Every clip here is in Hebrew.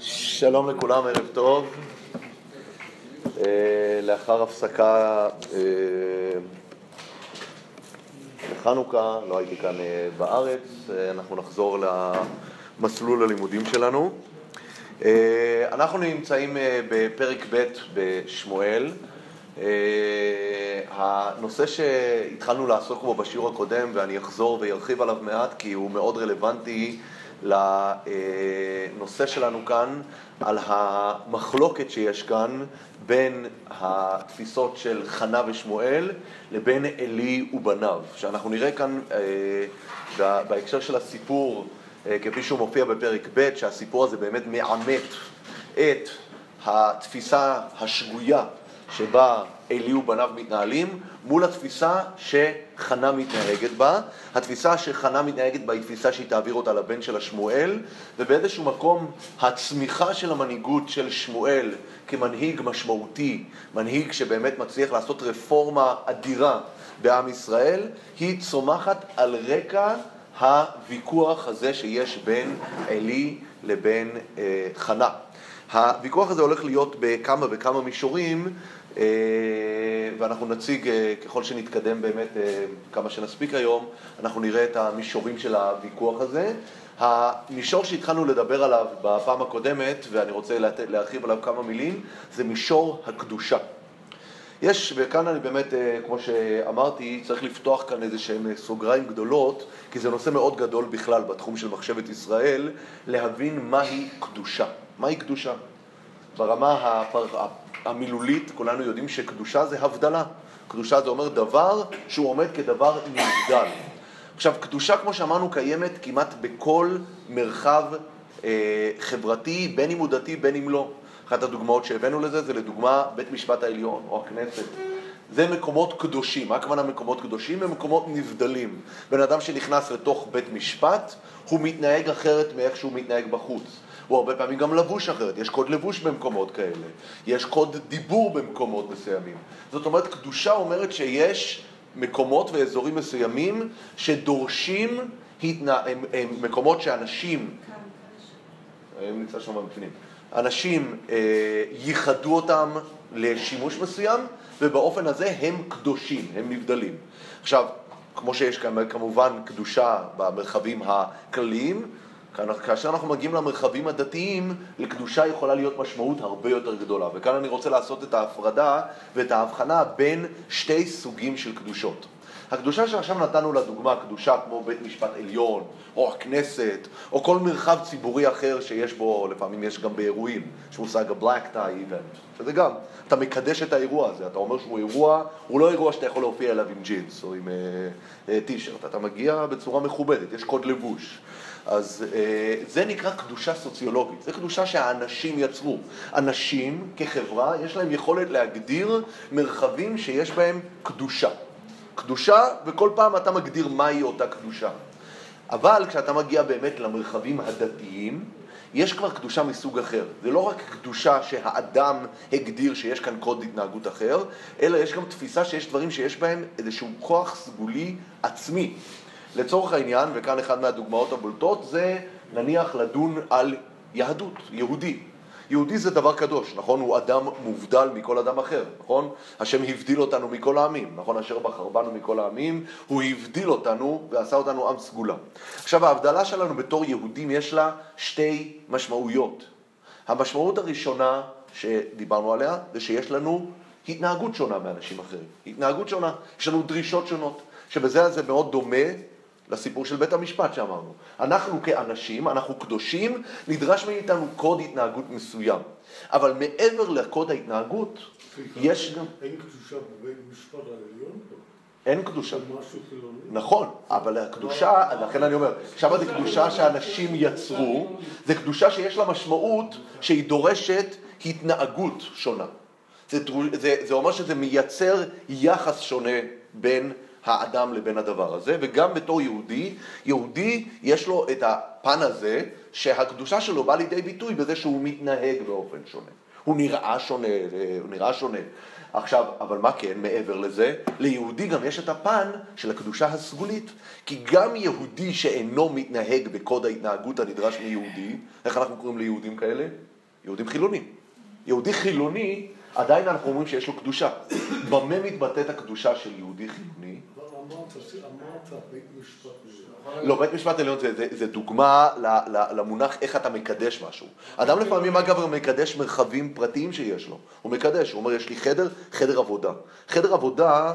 שלום לכולם, ערב טוב. אה, לאחר הפסקה אה, לחנוכה, לא הייתי כאן אה, בארץ, אנחנו נחזור למסלול הלימודים שלנו. אנחנו נמצאים בפרק ב' בשמואל. הנושא שהתחלנו לעסוק בו בשיעור הקודם, ואני אחזור וארחיב עליו מעט כי הוא מאוד רלוונטי לנושא שלנו כאן, על המחלוקת שיש כאן בין התפיסות של חנה ושמואל לבין עלי ובניו, שאנחנו נראה כאן אה, בהקשר של הסיפור, אה, כפי שהוא מופיע בפרק ב', שהסיפור הזה באמת מעמת את התפיסה השגויה שבה עלי ובניו מתנהלים, מול התפיסה שחנה מתנהגת בה. התפיסה שחנה מתנהגת בה היא תפיסה שהיא תעביר אותה לבן של השמואל, ובאיזשהו מקום הצמיחה של המנהיגות של שמואל כמנהיג משמעותי, מנהיג שבאמת מצליח לעשות רפורמה אדירה בעם ישראל, היא צומחת על רקע הוויכוח הזה שיש בין עלי לבין אה, חנה. הוויכוח הזה הולך להיות בכמה וכמה מישורים, אה, ואנחנו נציג, אה, ככל שנתקדם באמת אה, כמה שנספיק היום, אנחנו נראה את המישורים של הוויכוח הזה. המישור שהתחלנו לדבר עליו בפעם הקודמת, ואני רוצה להרחיב עליו כמה מילים, זה מישור הקדושה. יש, וכאן אני באמת, כמו שאמרתי, צריך לפתוח כאן איזה שהם סוגריים גדולות, כי זה נושא מאוד גדול בכלל בתחום של מחשבת ישראל, להבין מהי קדושה. מהי קדושה? ברמה הפר... המילולית, כולנו יודעים שקדושה זה הבדלה. קדושה זה אומר דבר שהוא עומד כדבר נבדל. עכשיו, קדושה, כמו שאמרנו, קיימת כמעט בכל מרחב אה, חברתי, בין אם הוא דתי, בין אם לא. אחת הדוגמאות שהבאנו לזה זה לדוגמה בית משפט העליון או הכנסת. זה מקומות קדושים. מה הכוונה מקומות קדושים? הם מקומות נבדלים. בן אדם שנכנס לתוך בית משפט, הוא מתנהג אחרת מאיך שהוא מתנהג בחוץ. הוא הרבה פעמים גם לבוש אחרת, יש קוד לבוש במקומות כאלה, יש קוד דיבור במקומות מסוימים. זאת אומרת, קדושה אומרת שיש מקומות ואזורים מסוימים שדורשים, התנה... הם, הם מקומות שאנשים, הם נמצא שם בפנים, אנשים אה, ייחדו אותם לשימוש מסוים, ובאופן הזה הם קדושים, הם נבדלים. עכשיו, כמו שיש כמובן קדושה במרחבים הכלליים, כאשר אנחנו מגיעים למרחבים הדתיים, לקדושה יכולה להיות משמעות הרבה יותר גדולה. וכאן אני רוצה לעשות את ההפרדה ואת ההבחנה בין שתי סוגים של קדושות. הקדושה שעכשיו נתנו לדוגמה, קדושה כמו בית משפט עליון, או הכנסת, או כל מרחב ציבורי אחר שיש בו, לפעמים יש גם באירועים, יש מושג ה-black tie event, שזה גם, אתה מקדש את האירוע הזה, אתה אומר שהוא אירוע, הוא לא אירוע שאתה יכול להופיע אליו עם ג'ינס או עם טישרט, uh, uh, אתה מגיע בצורה מכובדת, יש קוד לבוש. אז אה, זה נקרא קדושה סוציולוגית, זה קדושה שהאנשים יצרו. אנשים כחברה, יש להם יכולת להגדיר מרחבים שיש בהם קדושה. קדושה, וכל פעם אתה מגדיר מהי אותה קדושה. אבל כשאתה מגיע באמת למרחבים הדתיים, יש כבר קדושה מסוג אחר. זה לא רק קדושה שהאדם הגדיר שיש כאן קוד התנהגות אחר, אלא יש גם תפיסה שיש דברים שיש בהם איזשהו כוח סגולי עצמי. לצורך העניין, וכאן אחת מהדוגמאות הבולטות, זה נניח לדון על יהדות, יהודי. יהודי זה דבר קדוש, נכון? הוא אדם מובדל מכל אדם אחר, נכון? השם הבדיל אותנו מכל העמים, נכון? אשר בחר בנו מכל העמים, הוא הבדיל אותנו ועשה אותנו עם סגולה. עכשיו, ההבדלה שלנו בתור יהודים יש לה שתי משמעויות. המשמעות הראשונה שדיברנו עליה, זה שיש לנו התנהגות שונה מאנשים אחרים. התנהגות שונה, יש לנו דרישות שונות, שבזה זה מאוד דומה לסיפור של בית המשפט שאמרנו. אנחנו כאנשים, אנחנו קדושים, נדרש מאיתנו קוד התנהגות מסוים. אבל מעבר לקוד ההתנהגות, יש גם... אין קדושה בבית המשפט העליון? אין קדושה. נכון, אבל הקדושה, לכן אני אומר, עכשיו זה קדושה שאנשים יצרו, זה קדושה שיש לה משמעות שהיא דורשת התנהגות שונה. זה, זה, זה אומר שזה מייצר יחס שונה בין האדם לבין הדבר הזה, וגם בתור יהודי, יהודי יש לו את הפן הזה שהקדושה שלו באה לידי ביטוי בזה שהוא מתנהג באופן שונה. הוא נראה שונה, הוא נראה שונה. עכשיו, אבל מה כן, מעבר לזה, ליהודי גם יש את הפן של הקדושה הסגולית. כי גם יהודי שאינו מתנהג בקוד ההתנהגות הנדרש מיהודי, איך אנחנו קוראים ליהודים כאלה? יהודים חילונים. יהודי חילוני, עדיין אנחנו אומרים שיש לו קדושה. במה מתבטאת הקדושה של יהודי חילוני? לא, בית משפט עליון זה, דוגמה למונח איך אתה מקדש משהו. אדם לפעמים אגב מקדש מרחבים פרטיים שיש לו. הוא מקדש, הוא אומר יש לי חדר, חדר עבודה. חדר עבודה,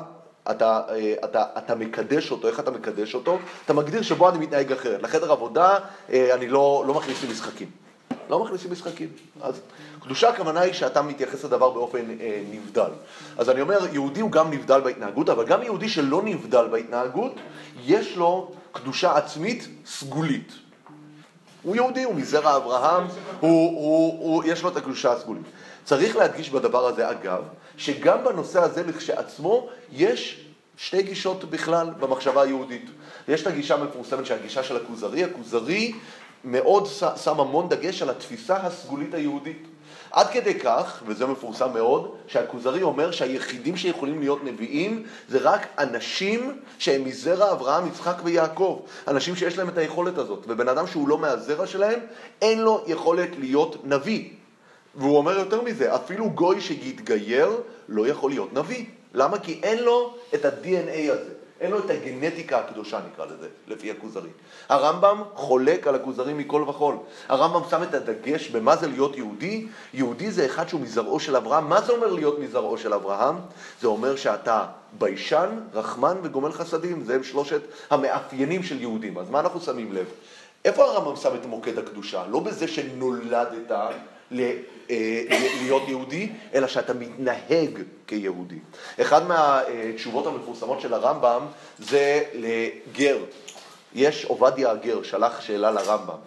אתה, אה, אתה, אתה מקדש אותו, איך אתה מקדש אותו? אתה מגדיר שבו אני מתנהג אחרת. לחדר עבודה אה, אני לא, לא מכניס לי משחקים. לא מכניסים משחקים. אז קדושה הכוונה היא שאתה מתייחס לדבר באופן אה, נבדל. אז אני אומר, יהודי הוא גם נבדל בהתנהגות, אבל גם יהודי שלא נבדל בהתנהגות, יש לו קדושה עצמית סגולית. הוא יהודי, הוא מזרע אברהם, הוא, הוא, הוא, יש לו את הקדושה הסגולית. צריך להדגיש בדבר הזה, אגב, שגם בנושא הזה לכשעצמו יש שתי גישות בכלל במחשבה היהודית. יש את הגישה המפורסמת של הגישה של הכוזרי, הכוזרי מאוד שם המון דגש על התפיסה הסגולית היהודית. עד כדי כך, וזה מפורסם מאוד, שהכוזרי אומר שהיחידים שיכולים להיות נביאים זה רק אנשים שהם מזרע אברהם, יצחק ויעקב. אנשים שיש להם את היכולת הזאת. ובן אדם שהוא לא מהזרע שלהם, אין לו יכולת להיות נביא. והוא אומר יותר מזה, אפילו גוי שיתגייר לא יכול להיות נביא. למה? כי אין לו את ה-DNA הזה. אין לו את הגנטיקה הקדושה נקרא לזה, לפי הכוזרי. הרמב"ם חולק על הכוזרי מכל וכול. הרמב"ם שם את הדגש במה זה להיות יהודי. יהודי זה אחד שהוא מזרעו של אברהם. מה זה אומר להיות מזרעו של אברהם? זה אומר שאתה ביישן, רחמן וגומל חסדים. זה הם שלושת המאפיינים של יהודים. אז מה אנחנו שמים לב? איפה הרמב"ם שם את מוקד הקדושה? לא בזה שנולדת להיות יהודי, אלא שאתה מתנהג כיהודי. אחד מהתשובות המפורסמות של הרמב"ם זה לגר. יש עובדיה הגר, שלח שאלה לרמב"ם.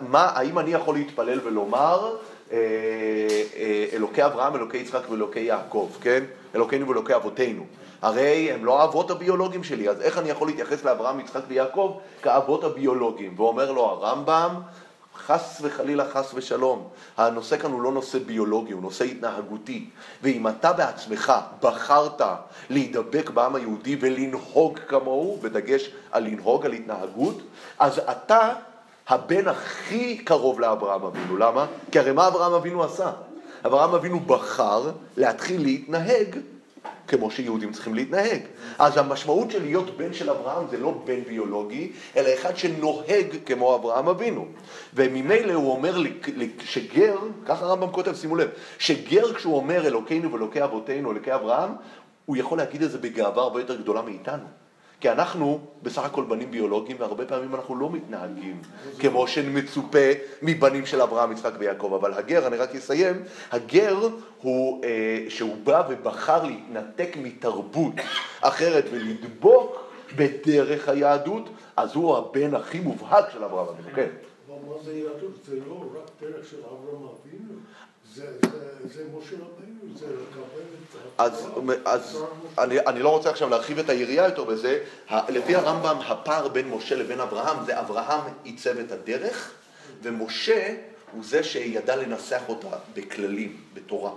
מה, האם אני יכול להתפלל ולומר אה, אה, אלוקי אברהם, אלוקי יצחק ואלוקי יעקב, כן? אלוקינו ואלוקי אבותינו. הרי הם לא האבות הביולוגיים שלי, אז איך אני יכול להתייחס לאברהם, יצחק ויעקב כאבות הביולוגיים? ואומר לו הרמב"ם, חס וחלילה, חס ושלום. הנושא כאן הוא לא נושא ביולוגי, הוא נושא התנהגותי. ואם אתה בעצמך בחרת להידבק בעם היהודי ולנהוג כמוהו, בדגש על לנהוג, על התנהגות, אז אתה הבן הכי קרוב לאברהם אבינו. למה? כי הרי מה אברהם אבינו עשה? אברהם אבינו בחר להתחיל להתנהג כמו שיהודים צריכים להתנהג. אז המשמעות של להיות בן של אברהם זה לא בן ביולוגי, אלא אחד שנוהג כמו אברהם אבינו. וממילא הוא אומר שגר, ככה הרמב"ם כותב, שימו לב, שגר כשהוא אומר אלוקינו ואלוקי אבותינו, אלוקי אברהם, הוא יכול להגיד את זה בגאווה הרבה יותר גדולה מאיתנו. כי אנחנו בסך הכל בנים ביולוגיים, והרבה פעמים אנחנו לא מתנהגים כמו שמצופה מבנים של אברהם, יצחק ויעקב. אבל הגר, אני רק אסיים, הגר הוא, אה, שהוא בא ובחר להתנתק מתרבות אחרת ולדבוק בדרך היהדות, אז הוא הבן הכי מובהק של אברהם אבינו, כן. אבל מה זה יהדות? זה לא רק דרך של אברהם אבינו. אז, אז אני, אני לא רוצה עכשיו להרחיב את היריעה יותר בזה, לפי הרמב"ם הפער בין משה לבין אברהם זה אברהם עיצב את הדרך ומשה הוא זה שידע לנסח אותה בכללים, בתורה.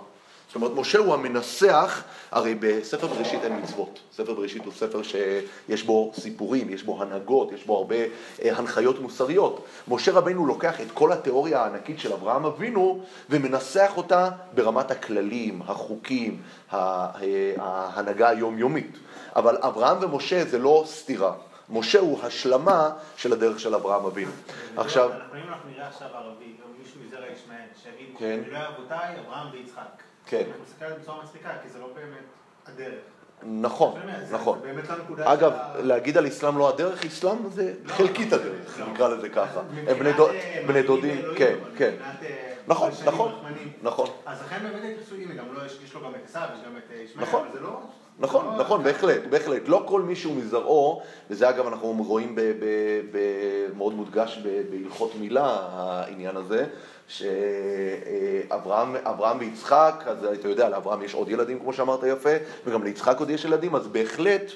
זאת אומרת, משה הוא המנסח, הרי בספר בראשית אין מצוות. ספר בראשית הוא ספר שיש בו סיפורים, יש בו הנהגות, יש בו הרבה אה, הנחיות מוסריות. משה רבנו לוקח את כל התיאוריה הענקית של אברהם אבינו ומנסח אותה ברמת הכללים, החוקים, אה, ההנהגה היומיומית. אבל אברהם ומשה זה לא סתירה. משה הוא השלמה של הדרך של אברהם אבינו. עכשיו... אם אנחנו נראה עכשיו ערבי, או מישהו מזרע ישמעאל, שיגיד, כן. אלוהי אבותיי, אברהם ויצחק. כן. אני מסתכל על זה בצורה מצחיקה, כי זה לא באמת הדרך. נכון, נכון. לא אגב, להגיד על אסלאם לא הדרך, אסלאם זה לא, חלקית לא, הדרך, נקרא לזה ככה. הם בני דודים, כן, כן. נכון, נכון, נכון. אז לכן באמת התייחסו, הנה, גם יש לו גם את עשיו, יש גם את אה, ישמעאל, נכון. אבל זה לא... נכון, נכון, בהחלט, בהחלט. לא כל מי שהוא מזרעו, וזה אגב אנחנו רואים מאוד מודגש בהלכות מילה, העניין הזה, שאברהם ויצחק, אז אתה יודע, לאברהם יש עוד ילדים, כמו שאמרת יפה, וגם ליצחק עוד יש ילדים, אז בהחלט,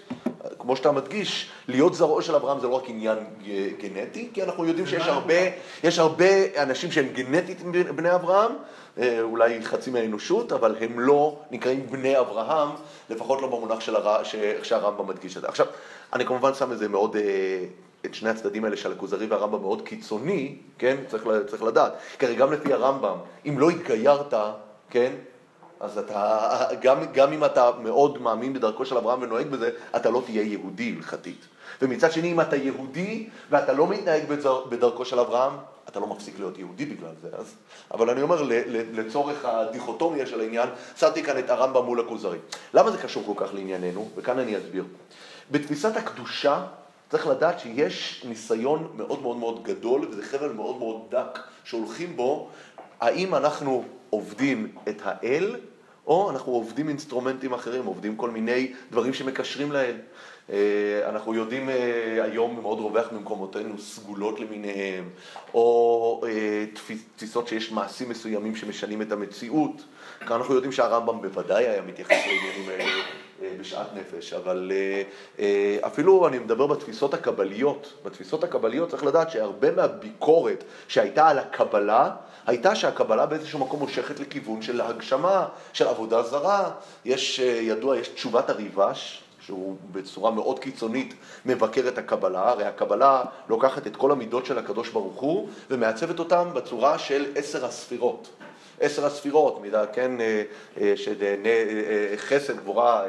כמו שאתה מדגיש, להיות זרעו של אברהם זה לא רק עניין גנטי, כי אנחנו יודעים שיש הרבה, יש הרבה אנשים שהם גנטית בני אברהם, אה, אולי חצי מהאנושות, אבל הם לא נקראים בני אברהם, לפחות לא במונח של הר... שהרמב"ם מדגיש את זה. עכשיו, אני כמובן שם את זה מאוד, אה, את שני הצדדים האלה של הכוזרי והרמב"ם מאוד קיצוני, כן? צריך, צריך לדעת. כי הרי גם לפי הרמב"ם, אם לא התגיירת, כן? אז אתה, גם, גם אם אתה מאוד מאמין בדרכו של אברהם ונוהג בזה, אתה לא תהיה יהודי הלכתית. ומצד שני, אם אתה יהודי ואתה לא מתנהג בדרכו של אברהם, אתה לא מפסיק להיות יהודי בגלל זה. אז, אבל אני אומר, לצורך הדיכוטומיה של העניין, שמתי כאן את הרמב"ם מול הכוזרי. למה זה קשור כל כך לענייננו? וכאן אני אסביר. בתפיסת הקדושה, צריך לדעת שיש ניסיון מאוד מאוד מאוד גדול, וזה חבל מאוד מאוד דק, שהולכים בו, האם אנחנו עובדים את האל, או אנחנו עובדים אינסטרומנטים אחרים, עובדים כל מיני דברים שמקשרים לאל. אה, אנחנו יודעים אה, היום מאוד רווח במקומותינו סגולות למיניהם, או אה, תפיסות שיש מעשים מסוימים שמשנים את המציאות. כאן אנחנו יודעים שהרמב"ם בוודאי היה מתייחס לעניינים האלה בשאט נפש, אבל אפילו אני מדבר בתפיסות הקבליות. בתפיסות הקבליות צריך לדעת שהרבה מהביקורת שהייתה על הקבלה, הייתה שהקבלה באיזשהו מקום מושכת לכיוון של הגשמה, של עבודה זרה. יש, ידוע, יש תשובת הריבש, שהוא בצורה מאוד קיצונית מבקר את הקבלה, הרי הקבלה לוקחת את כל המידות של הקדוש ברוך הוא ומעצבת אותם בצורה של עשר הספירות. עשר הספירות, מידה, כן, אה, אה, אה, חסד, גבורה,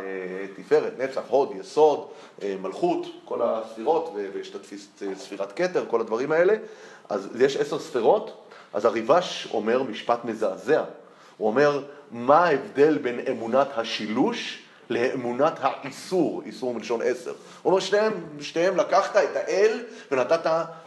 תפארת, נצח, הוד, יסוד, מלכות, כל הספירות, ויש את ספירת כתר, כל הדברים האלה. אז יש עשר ספירות, אז הריבש אומר משפט מזעזע. הוא אומר, מה ההבדל בין אמונת השילוש לאמונת האיסור, איסור מלשון עשר. הוא אומר, שניהם, שניהם לקחת את האל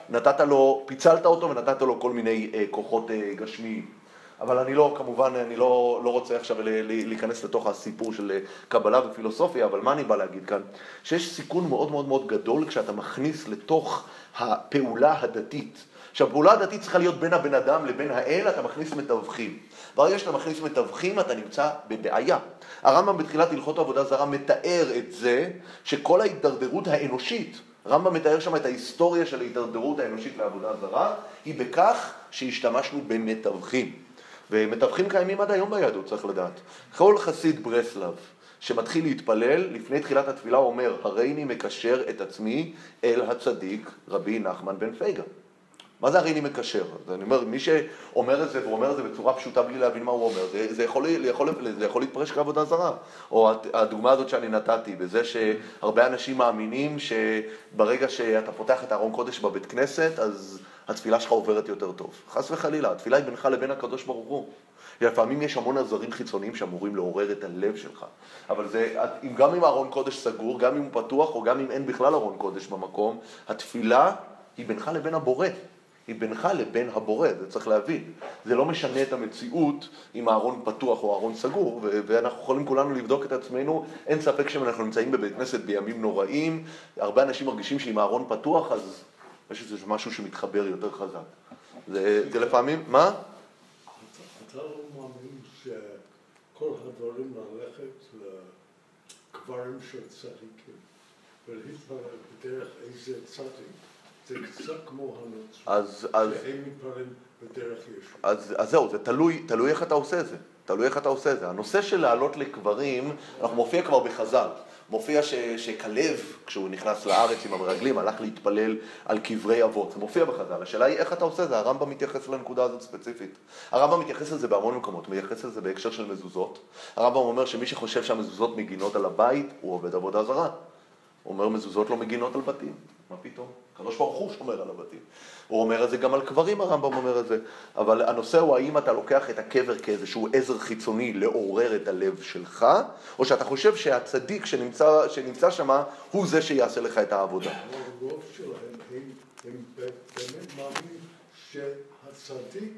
ונתת לו, פיצלת אותו ונתת לו כל מיני אה, כוחות אה, גשמיים. אבל אני לא, כמובן, אני לא, לא רוצה עכשיו להיכנס לתוך הסיפור של אה, קבלה ופילוסופיה, אבל מה אני בא להגיד כאן? שיש סיכון מאוד מאוד מאוד גדול כשאתה מכניס לתוך הפעולה הדתית. עכשיו, פעולה הדתית צריכה להיות בין הבן אדם לבין האל, אתה מכניס מתווכים. ברגע שאתה מכניס מתווכים, אתה נמצא בבעיה. הרמב"ם בתחילת הלכות עבודה זרה מתאר את זה שכל ההידרדרות האנושית, הרמב"ם מתאר שם את ההיסטוריה של ההידרדרות האנושית לעבודה זרה, היא בכך שהשתמשנו במתווכים. ומתווכים קיימים עד היום ביהדות, צריך לדעת. כל חסיד ברסלב שמתחיל להתפלל, לפני תחילת התפילה אומר, הריני מקשר את עצמי אל הצדיק רבי נחמן בן פייגה. מה זה הריני מקשר? אני אומר, מי שאומר את זה ואומר את זה בצורה פשוטה בלי להבין מה הוא אומר, זה, זה, יכול, יכול, זה יכול להתפרש כעבודה זרה. או הדוגמה הזאת שאני נתתי, בזה שהרבה אנשים מאמינים שברגע שאתה פותח את הארון קודש בבית כנסת, אז התפילה שלך עוברת יותר טוב. חס וחלילה, התפילה היא בינך לבין הקדוש ברוך הוא. לפעמים יש המון עזרים חיצוניים שאמורים לעורר את הלב שלך. אבל זה, גם אם הארון קודש סגור, גם אם הוא פתוח, או גם אם אין בכלל ארון קודש במקום, התפילה היא בינך לבין הבורא. היא בינך לבין הבורא, זה צריך להבין. זה לא משנה את המציאות אם הארון פתוח או הארון סגור, ואנחנו יכולים כולנו לבדוק את עצמנו. אין ספק שאנחנו נמצאים בבית כנסת בימים נוראים, הרבה אנשים מרגישים שאם הארון פתוח, אז יש איזה משהו שמתחבר יותר חזק. זה, זה לפעמים, מה? אתה לא מאמין שכל הדברים ללכת לקברים של צדיקים ולהתפלל בדרך איזה צדיק זה קצת כמו הנוצרים, שהם מתפללים בדרך ישו. אז, אז זהו, זה תלוי, תלוי איך אתה עושה את זה. תלוי איך אתה עושה את זה. הנושא של לעלות לקברים, אנחנו מופיע כבר בחז"ל. מופיע ש, שכלב, כשהוא נכנס לארץ עם המרגלים, הלך להתפלל על קברי אבות. זה מופיע בחז"ל. השאלה היא איך אתה עושה את זה. הרמב"ם מתייחס לנקודה הזאת ספציפית. הרמב"ם מתייחס לזה בהמון מקומות. מתייחס לזה בהקשר של מזוזות. הרמב"ם אומר שמי שחושב שהמזוזות מגינות על הבית, הוא עובד עבודה זרה. הוא אומר מזוזות לא מגינות על בתים. מה פתאום? הקדוש ברוך הוא שומר על הבתים. הוא אומר את זה גם על קברים, הרמב"ם אומר את זה. אבל הנושא הוא האם אתה לוקח את הקבר כאיזשהו עזר חיצוני לעורר את הלב שלך, או שאתה חושב שהצדיק שנמצא, שנמצא שם הוא זה שיעשה לך את העבודה. הרוב שלהם, הם באמת מאמינים שהצדיק...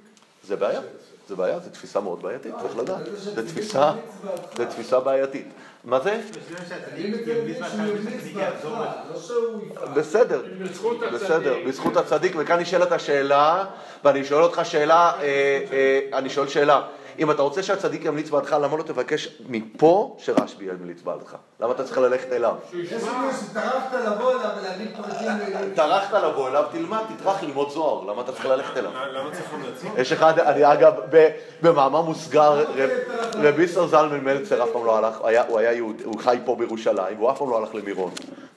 זה בעיה, זה בעיה, זו תפיסה מאוד בעייתית, צריך לדעת. זו תפיסה, זו תפיסה בעייתית. מה זה? בסדר, בסדר, בזכות הצדיק, וכאן נשאלת השאלה, ואני שואל אותך שאלה, אה, אה, אני שואל שאלה, אם אתה רוצה שהצדיק ימליץ בעדך, למה לא תבקש מפה שרשב"י ימליץ בעדך? למה אתה צריך ללכת אליו? יש סיכוי שטרחת לבוא אליו ולהגיד פרטים... טרחת לבוא אליו, תלמד, תטרח ללמוד זוהר, למה אתה צריך ללכת אליו? למה צריך המלצות? יש אחד, אני אגב, במאמר מוסגר, רב- רבי ישראל זלמן מלצר אף פעם לא הלך, הוא היה יהודי, הוא חי פה בירושלים, והוא אף פעם לא הלך למירון.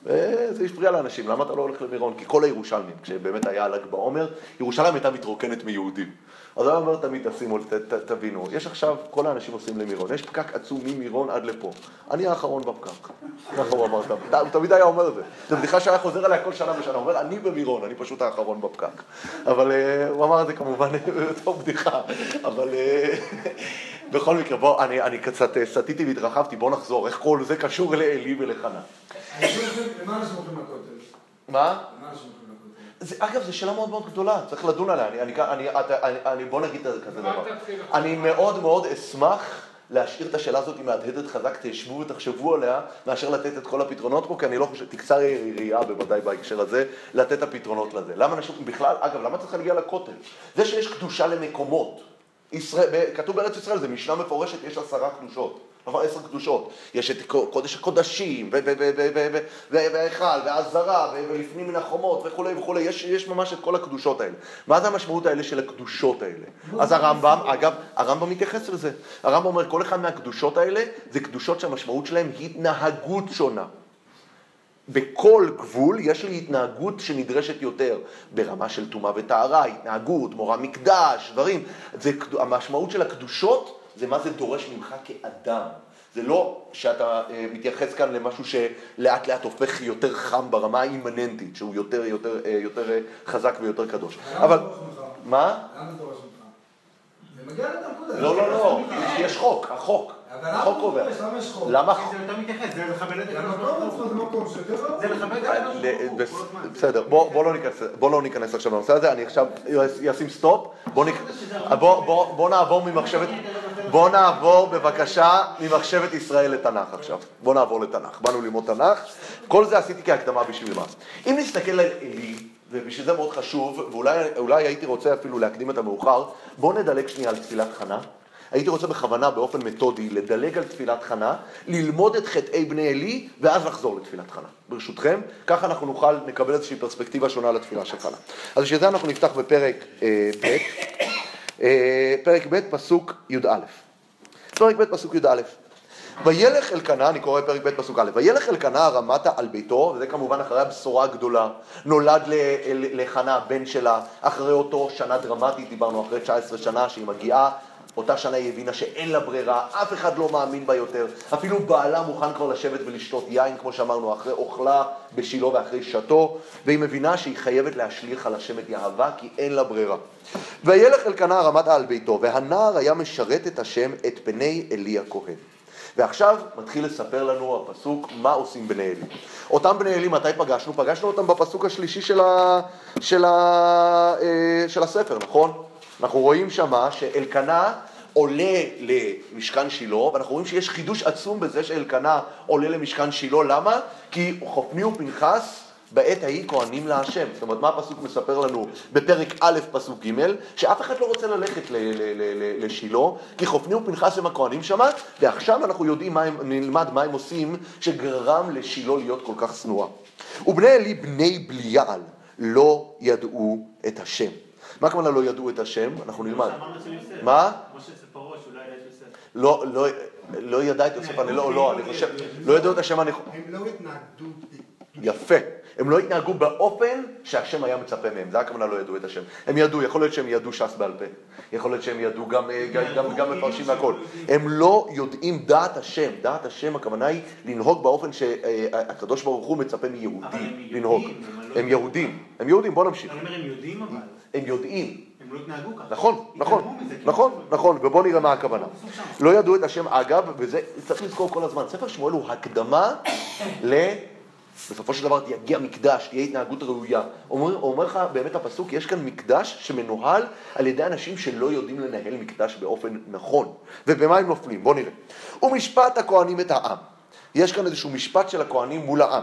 וזה הפריע לאנשים, למה אתה לא הולך למירון? כי כל הירושלמים, כשבאמת היה ל"ג בעומר, ירושלים הייתה מתרוקנת מיהודים. אז היה אומר תמיד, תשימו, ת- ת- תבינו, יש עכשיו, כל האנשים עושים למירון, יש פקק עצום ממירון עד לפה. אני האחרון בפקק. ככה הוא אמר. הוא תמיד היה אומר את זה. זו בדיחה שהיה חוזר עליה כל שנה ושנה, הוא אומר, אני במירון, אני פשוט האחרון בפקק. אבל אה, הוא אמר את זה כמובן בתור בדיחה, אבל אה, בכל מקרה, בוא, אני, אני קצת אה, סטיתי והתרחבתי, בוא נחזור, איך כל זה קשור לעלי ולחנה. אני? מה? זה, אגב, זו שאלה מאוד מאוד גדולה, צריך לדון עליה. אני, אני, אני, אני, אני, בוא נגיד כזה דבר. תתחיל עכשיו? אני מאוד מאוד אשמח להשאיר את השאלה הזאת מהדהדת חזק, תשבו ותחשבו עליה, מאשר לתת את כל הפתרונות פה, כי אני לא חושב, תקצר יריעה בוודאי בהקשר הזה, לתת את הפתרונות לזה. למה אנשים, בכלל, אגב, למה צריך להגיע לכותל? זה שיש קדושה למקומות. ישראל, כתוב בארץ ישראל, זה משנה מפורשת, יש עשרה קדושות. נכון, עשר קדושות. יש את קודש הקודשים, וההיכל, והעזרה, ולפנים מן החומות, וכולי וכולי, יש, יש ממש את כל הקדושות האלה. מה זה המשמעות האלה של הקדושות האלה? אז הרמב"ם, אגב, הרמב"ם מתייחס לזה. הרמב"ם אומר, כל אחד מהקדושות האלה, זה קדושות שהמשמעות שלהן התנהגות שונה. בכל גבול יש לי התנהגות שנדרשת יותר, ברמה של טומאה וטהרה, התנהגות, מורא מקדש, דברים. זה, המשמעות של הקדושות זה מה זה דורש ממך כאדם. זה לא שאתה אה, מתייחס כאן למשהו שלאט לאט הופך יותר חם ברמה האימננטית, שהוא יותר, יותר, אה, יותר אה, חזק ויותר קדוש. אבל? מה? למה זה דורש ממך? זה מגיע לנקודה. לא, לא, לא, יש- יש חוק, החוק. החוק קובע. דורש? למה חוק? זה יותר מתייחס, זה לכבד את הקדוש לא... זה לכבד את הקדוש הזמן. בסדר, בוא, בוא, לא ניכנס, לא עכשיו לנושא הזה, אני עכשיו אשים stop, בוא, נק... בוא, בוא, בוא נעבור ממחשבת, בוא נעבור בבקשה ממחשבת ישראל לתנ"ך עכשיו, בוא נעבור לתנ"ך, באנו ללמוד תנ"ך, כל זה עשיתי כהקדמה בשביל מה? אם נסתכל על עלי, ובשביל זה מאוד חשוב, ואולי אולי הייתי רוצה אפילו להקדים את המאוחר, בוא נדלג שנייה על תפילת חנה. הייתי רוצה בכוונה, באופן מתודי, לדלג על תפילת חנה, ללמוד את חטאי בני עלי, ואז לחזור לתפילת חנה. ברשותכם, ככה אנחנו נוכל, נקבל איזושהי פרספקטיבה שונה לתפילה של חנה. אז בשביל זה אנחנו נפתח בפרק אה, ב', אה, פרק ב', פסוק י"א. פרק ב', פסוק י"א. וילך אלקנה, אני קורא פרק ב' פסוק א', וילך אלקנה הרמתה על ביתו, וזה כמובן אחרי הבשורה הגדולה, נולד לחנה הבן שלה, אחרי אותו שנה דרמטית, דיברנו אחרי 19 שנה שהיא מגיעה, אותה שנה היא הבינה שאין לה ברירה, אף אחד לא מאמין בה יותר, אפילו בעלה מוכן כבר לשבת ולשתות יין, כמו שאמרנו, אחרי אוכלה בשילה ואחרי שתו, והיא מבינה שהיא חייבת להשליך על השם את יהבה, כי אין לה ברירה. וילך אלקנה הרמתה על ביתו, והנער היה משרת את השם, את פני עלי הכהן. ועכשיו מתחיל לספר לנו הפסוק מה עושים בני אלי. אותם בני אלי, מתי פגשנו? פגשנו אותם בפסוק השלישי של, ה... של, ה... אה, של הספר, נכון? אנחנו רואים שמה שאלקנה עולה למשכן שילה, ואנחנו רואים שיש חידוש עצום בזה שאלקנה עולה למשכן שילה, למה? כי חופני ופנחס בעת ההיא כהנים להשם. זאת אומרת, מה הפסוק מספר לנו בפרק א', פסוק ג', שאף אחד לא רוצה ללכת ל- ל- ל- ל- לשילה, כי חופני ופנחס הם הכהנים שמה, ועכשיו אנחנו יודעים מה הם, נלמד מה הם עושים, שגרם לשילה להיות כל כך שנואה. ובני עלי בני בליעל לא ידעו את השם. מה הכוונה לא ידעו את השם? אנחנו נלמד. יוסף. מה? משה אצל פרעה שאולי ידע את יוסף. לא, לא, לא ידע את יוסף, אני לא, לא, אני חושב, לא ידעו את השם, אני חושב. הם לא התנגדו... יפה. הם לא התנהגו באופן שהשם היה מצפה מהם, זה הכוונה לא ידעו את השם. הם ידעו, יכול להיות שהם ידעו ש"ס בעל פה, יכול להיות שהם ידעו גם, אה, גם, גם, גם מפרשים והכל. הם לא יודעים דעת השם, דעת השם הכוונה היא לנהוג באופן שהקדוש ברוך הוא מצפה אבל מיהודי הם לנהוג. הם לא הם יהודים, הם יהודים, בוא נמשיך. אני אומר, הם יודעים אבל. הם יודעים, הם לא התנהגו ככה. נכון, נכון, כאילו. נכון, נכון, ובוא נראה מה הכוונה. שם. לא ידעו את השם אגב, וזה צריך לזכור כל הזמן, ספר שמואל הוא הקדמה ל... בסופו של דבר תגיע מקדש, תהיה התנהגות ראויה. אומר, אומר לך באמת הפסוק, יש כאן מקדש שמנוהל על ידי אנשים שלא יודעים לנהל מקדש באופן נכון. ובמה הם נופלים? בואו נראה. ומשפט הכהנים את העם. יש כאן איזשהו משפט של הכהנים מול העם.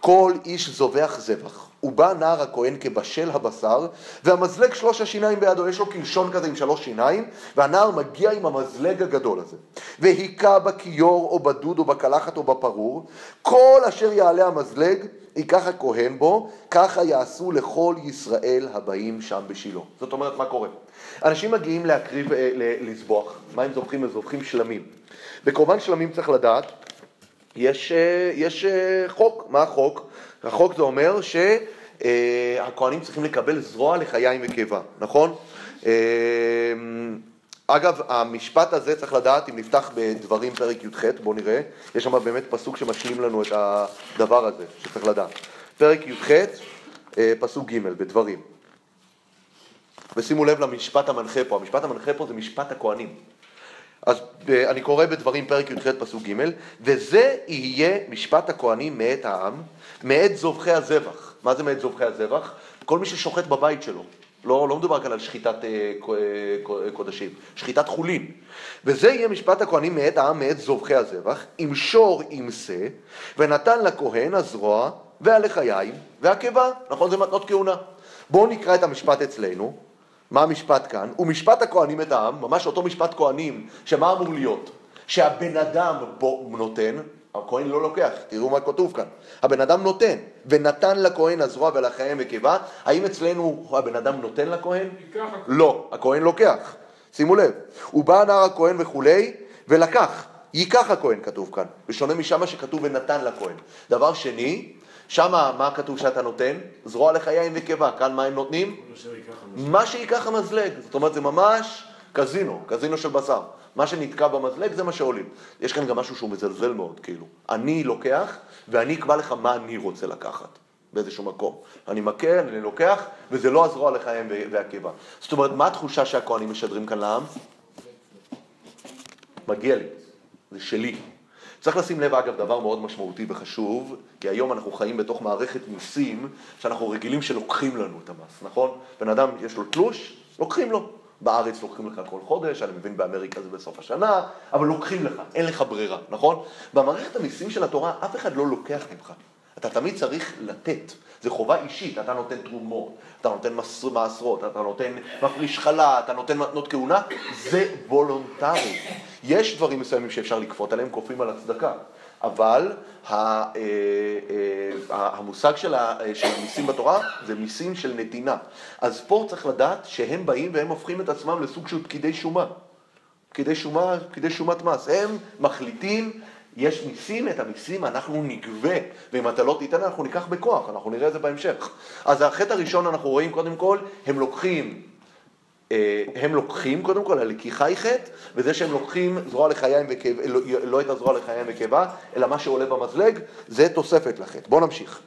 כל איש זובח זבח, ובא נער הכהן כבשל הבשר, והמזלג שלוש השיניים בידו, יש לו קלשון כזה עם שלוש שיניים, והנער מגיע עם המזלג הגדול הזה. והיכה בכיור או בדוד או בקלחת או בפרור, כל אשר יעלה המזלג, ייקח הכהן בו, ככה יעשו לכל ישראל הבאים שם בשילה. זאת אומרת, מה קורה? אנשים מגיעים להקריב, אה, לזבוח, מה הם זובחים? הם זובחים שלמים. בקורבן שלמים צריך לדעת, יש, אה, יש אה, חוק, מה החוק? החוק זה אומר שהכהנים צריכים לקבל זרוע לחיים וקיבה, נכון? אגב, המשפט הזה צריך לדעת, אם נפתח בדברים פרק י"ח, בואו נראה, יש שם באמת פסוק שמשלים לנו את הדבר הזה, שצריך לדעת. פרק י"ח, פסוק ג', בדברים. ושימו לב למשפט המנחה פה, המשפט המנחה פה זה משפט הכהנים. אז אני קורא בדברים פרק י"ח פסוק ג' וזה יהיה משפט הכהנים מאת העם, מאת זובחי הזבח. מה זה מאת זובחי הזבח? כל מי ששוחט בבית שלו. לא, לא מדובר כאן על שחיטת אה, אה, קודשים, שחיטת חולין. וזה יהיה משפט הכהנים מאת העם, מאת זובחי הזבח, עם שור עם שא, ונתן לכהן הזרוע והלחיים והקיבה. נכון, זה מתנות כהונה. בואו נקרא את המשפט אצלנו. מה המשפט כאן? הוא משפט הכהנים את העם, ממש אותו משפט כהנים, שמה אמור להיות? שהבן אדם בו נותן, הכהן לא לוקח, תראו מה כתוב כאן. הבן אדם נותן, ונתן לכהן הזרוע ולחיים וקיבה. האם אצלנו הבן אדם נותן לכהן? לא, הכהן לוקח. שימו לב. הוא בא נער הכהן וכולי, ולקח. ייקח הכהן כתוב כאן, בשונה משם שכתוב ונתן לכהן. דבר שני, שמה, מה כתוב שאתה נותן? זרוע לחיים וקיבה. כאן מה הם נותנים? מה שייקח המזלג. זאת אומרת, זה ממש קזינו, קזינו של בשר. מה שנתקע במזלג זה מה שעולים. יש כאן גם משהו שהוא מזלזל מאוד, כאילו. אני לוקח, ואני אקבע לך מה אני רוצה לקחת. באיזשהו מקום. אני מכה, אני לוקח, וזה לא הזרוע לחיים והקיבה. זאת אומרת, מה התחושה שהכוהנים משדרים כאן לעם? מגיע לי, זה שלי. צריך לשים לב, אגב, דבר מאוד משמעותי וחשוב, כי היום אנחנו חיים בתוך מערכת מיסים שאנחנו רגילים שלוקחים לנו את המס, נכון? בן אדם יש לו תלוש, לוקחים לו. בארץ לוקחים לך כל חודש, אני מבין באמריקה זה בסוף השנה, אבל לוקחים לך, אין לך ברירה, נכון? במערכת המיסים של התורה אף אחד לא לוקח ממך. אתה תמיד צריך לתת, זה חובה אישית, אתה נותן תרומות, אתה נותן מעשרות, אתה נותן מפריש חלה, אתה נותן מתנות כהונה, זה וולונטרי. יש דברים מסוימים שאפשר לכפות עליהם, כופים על הצדקה, אבל אה, אה, המושג של המיסים בתורה זה מיסים של נתינה. אז פה צריך לדעת שהם באים והם הופכים את עצמם לסוג של פקידי שומה. פקידי שומה, פקידי שומת מס. הם מחליטים יש מיסים, את המיסים אנחנו נגבה, ואם אתה לא תיתן אנחנו ניקח בכוח, אנחנו נראה את זה בהמשך. אז החטא הראשון אנחנו רואים קודם כל, הם לוקחים, אה, הם לוקחים קודם כל, הלקיחה היא חטא, וזה שהם לוקחים זרוע לחיים וקיבה, לא, לא את הזרוע לחיים וקיבה, אלא מה שעולה במזלג, זה תוספת לחטא. בואו נמשיך.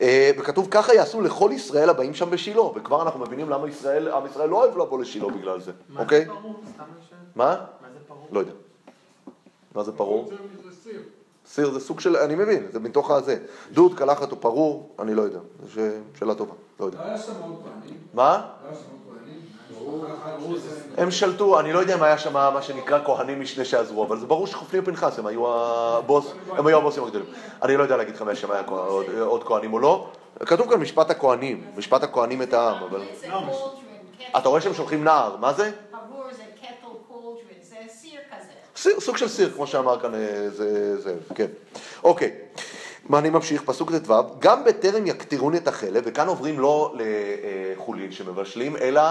אה, וכתוב ככה יעשו לכל ישראל הבאים שם בשילה, וכבר אנחנו מבינים למה ישראל, עם ישראל לא אוהב לבוא לשילה בגלל זה, אוקיי? מה זה פרעה? מה? מה זה פרעה? לא יודע. מה זה פרור? סיר זה סוג של, אני מבין, זה מתוך הזה. דוד, קלחת או פרור, אני לא יודע. זו שאלה טובה, לא יודע. מה? הם שלטו, אני לא יודע אם היה שם מה שנקרא כהנים משנה שעזרו, אבל זה ברור שחופני ופנחס הם היו הבוס, הם היו הבוסים הגדולים. אני לא יודע להגיד לך אם היה עוד כהנים או לא. כתוב כאן משפט הכהנים, משפט הכהנים את העם, אבל... אתה רואה שהם שולחים נער, מה זה? סיר, סוג של סיר, כמו שאמר כאן אה, זאב, כן. אוקיי, מה אני ממשיך, פסוק ט"ו, גם בטרם יקטירון את החלב, וכאן עוברים לא לחולין שמבשלים, אלא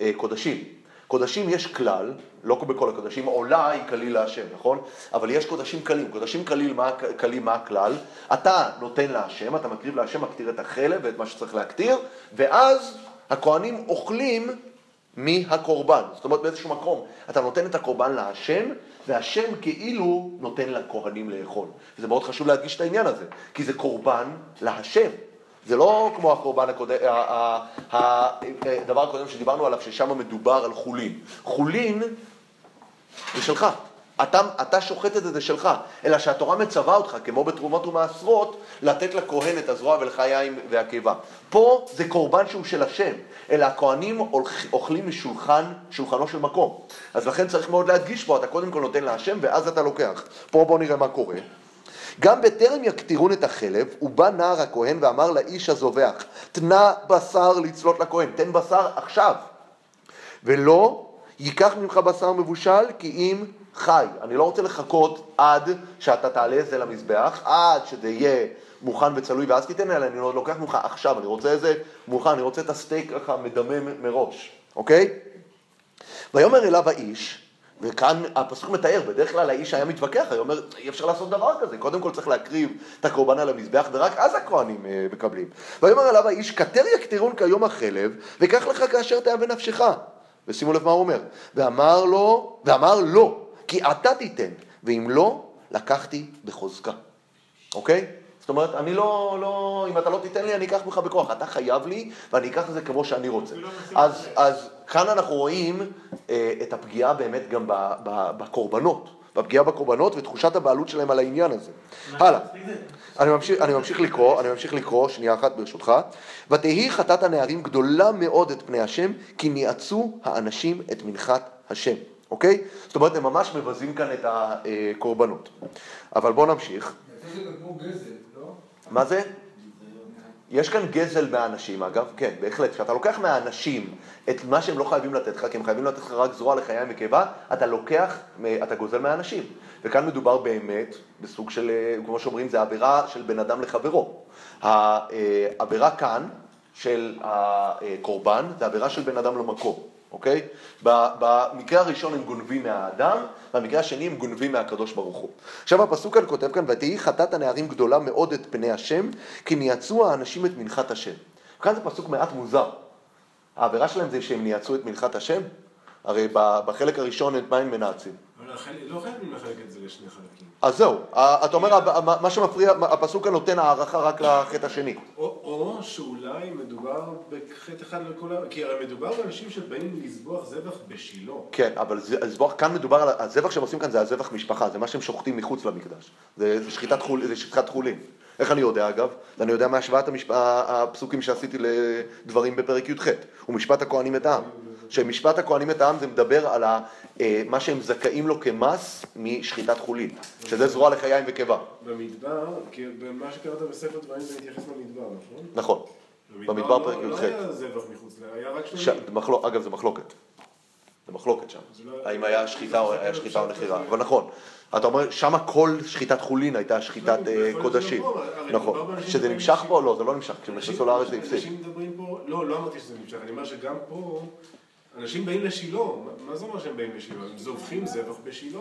לקודשים. קודשים יש כלל, לא בכל הקודשים, עולה היא כליל להשם, נכון? אבל יש קודשים קלים. קודשים קלים, מה, קלים, מה הכלל? אתה נותן להשם, אתה מקריב להשם, מקטיר את החלב ואת מה שצריך להקטיר, ואז הכהנים אוכלים מהקורבן. זאת אומרת, באיזשהו מקום אתה נותן את הקורבן להשם, והשם כאילו נותן לכהנים לאכול. וזה מאוד חשוב להדגיש את העניין הזה, כי זה קורבן להשם. זה לא כמו הקורבן הקודם, הדבר הקודם שדיברנו עליו, ששם מדובר על חולין. חולין זה שלך. אתה, אתה שוחט את זה, זה שלך, אלא שהתורה מצווה אותך, כמו בתרומות ומעשרות, לתת לכהן את הזרוע ולך יין והקיבה. פה זה קורבן שהוא של השם, אלא הכהנים אוכלים משולחן, שולחנו של מקום. אז לכן צריך מאוד להדגיש פה, אתה קודם כל נותן להשם ואז אתה לוקח. פה בואו נראה מה קורה. גם בטרם יקטירון את החלב, ובא נער הכהן ואמר לאיש הזובח, תנה בשר לצלות לכהן, תן בשר עכשיו. ולא ייקח ממך בשר מבושל כי אם חי. אני לא רוצה לחכות עד שאתה תעלה את זה למזבח, עד שזה יהיה מוכן וצלוי ואז תיתן, אלא אני לוקח ממך עכשיו, אני רוצה איזה מוכן, אני רוצה את הסטייק ככה מדמם מראש, אוקיי? ויאמר אליו האיש, וכאן הפסוק מתאר, בדרך כלל האיש היה מתווכח, היה אומר, אי אפשר לעשות דבר כזה, קודם כל צריך להקריב את הקורבן על המזבח, ורק אז הכהנים אה, מקבלים. ויאמר אליו האיש, כתר יקטרון כיום החלב, וקח לך כאשר תהיה בנפשך. ושימו לב מה הוא אומר, ואמר לו, ואמר לו, כי אתה תיתן, ואם לא, לקחתי בחוזקה. אוקיי? זאת אומרת, אני לא, לא, אם אתה לא תיתן לי, אני אקח ממך בכוח. אתה חייב לי, ואני אקח את זה כמו שאני רוצה. אז, אז כאן אנחנו רואים אה, את הפגיעה באמת גם ב, ב, בקורבנות. בפגיעה בקורבנות ותחושת הבעלות שלהם על העניין הזה. הלאה. אני ממשיך, אני ממשיך לקרוא, אני ממשיך לקרוא, שנייה אחת ברשותך. ותהי חטאת הנערים גדולה מאוד את פני השם, כי ניאצו האנשים את מנחת השם. אוקיי? זאת אומרת, הם ממש מבזים כאן את הקורבנות. אבל בואו נמשיך. לא? מה זה? יש כאן גזל מהאנשים, אגב, כן, בהחלט. כשאתה לוקח מהאנשים את מה שהם לא חייבים לתת לך, כי הם חייבים לתת לך רק זרוע לחיי המקיבה, אתה לוקח, אתה גוזל מהאנשים. וכאן מדובר באמת בסוג של, כמו שאומרים, זה עבירה של בן אדם לחברו. העבירה כאן של הקורבן זה עבירה של בן אדם למקום. אוקיי? במקרה הראשון הם גונבים מהאדם, במקרה השני הם גונבים מהקדוש ברוך הוא. עכשיו הפסוק כאן כותב כאן, ותהי חטאת הנערים גדולה מאוד את פני השם, כי ניאצו האנשים את מנחת השם. כאן זה פסוק מעט מוזר. העבירה שלהם זה שהם ניאצו את מנחת השם? הרי בחלק הראשון את מה הם מנאצים? לא חייבים לחלק את זה לשני חלקים. אז זהו, אתה אומר, מה שמפריע, הפסוק כאן נותן הערכה רק לחטא השני. או שאולי מדובר בחטא אחד לכל ה... כי הרי מדובר באנשים שבאים לזבוח זבח בשילה. כן, אבל זבוח, כאן מדובר על, הזבח שהם עושים כאן זה הזבח משפחה, זה מה שהם שוחטים מחוץ למקדש. זה שחיטת חולין. איך אני יודע אגב? אני יודע מהשוואת הפסוקים שעשיתי לדברים בפרק י"ח. ומשפט הכהנים את העם. שמשפט הכהנים את העם זה מדבר על אה, מה שהם זכאים לו כמס משחיטת חולין, שזה זרוע לחיים וקיבה. במדבר, כי במה שקראת בספר דברים זה מתייחס למדבר, נכון? נכון. במדבר פרק י"ח. לא היה זבח מחוץ, היה רק שלמים. אגב, זה מחלוקת. זה מחלוקת שם. לא האם היה שחיטה או נחירה. אבל נכון. אתה אומר, שם כל שחיטת חולין הייתה שחיטת לא, אה, קודשים. נכון. שזה נמשך פה? לא, זה לא נמשך. כשהם נכנסו לארץ זה הפסיק. אנשים מדברים פה, לא, לא אמרתי שזה נמשך, אני אומר שגם פה... אנשים באים לשילה, מה זה אומר שהם באים לשילה? הם זובחים זבח בשילה.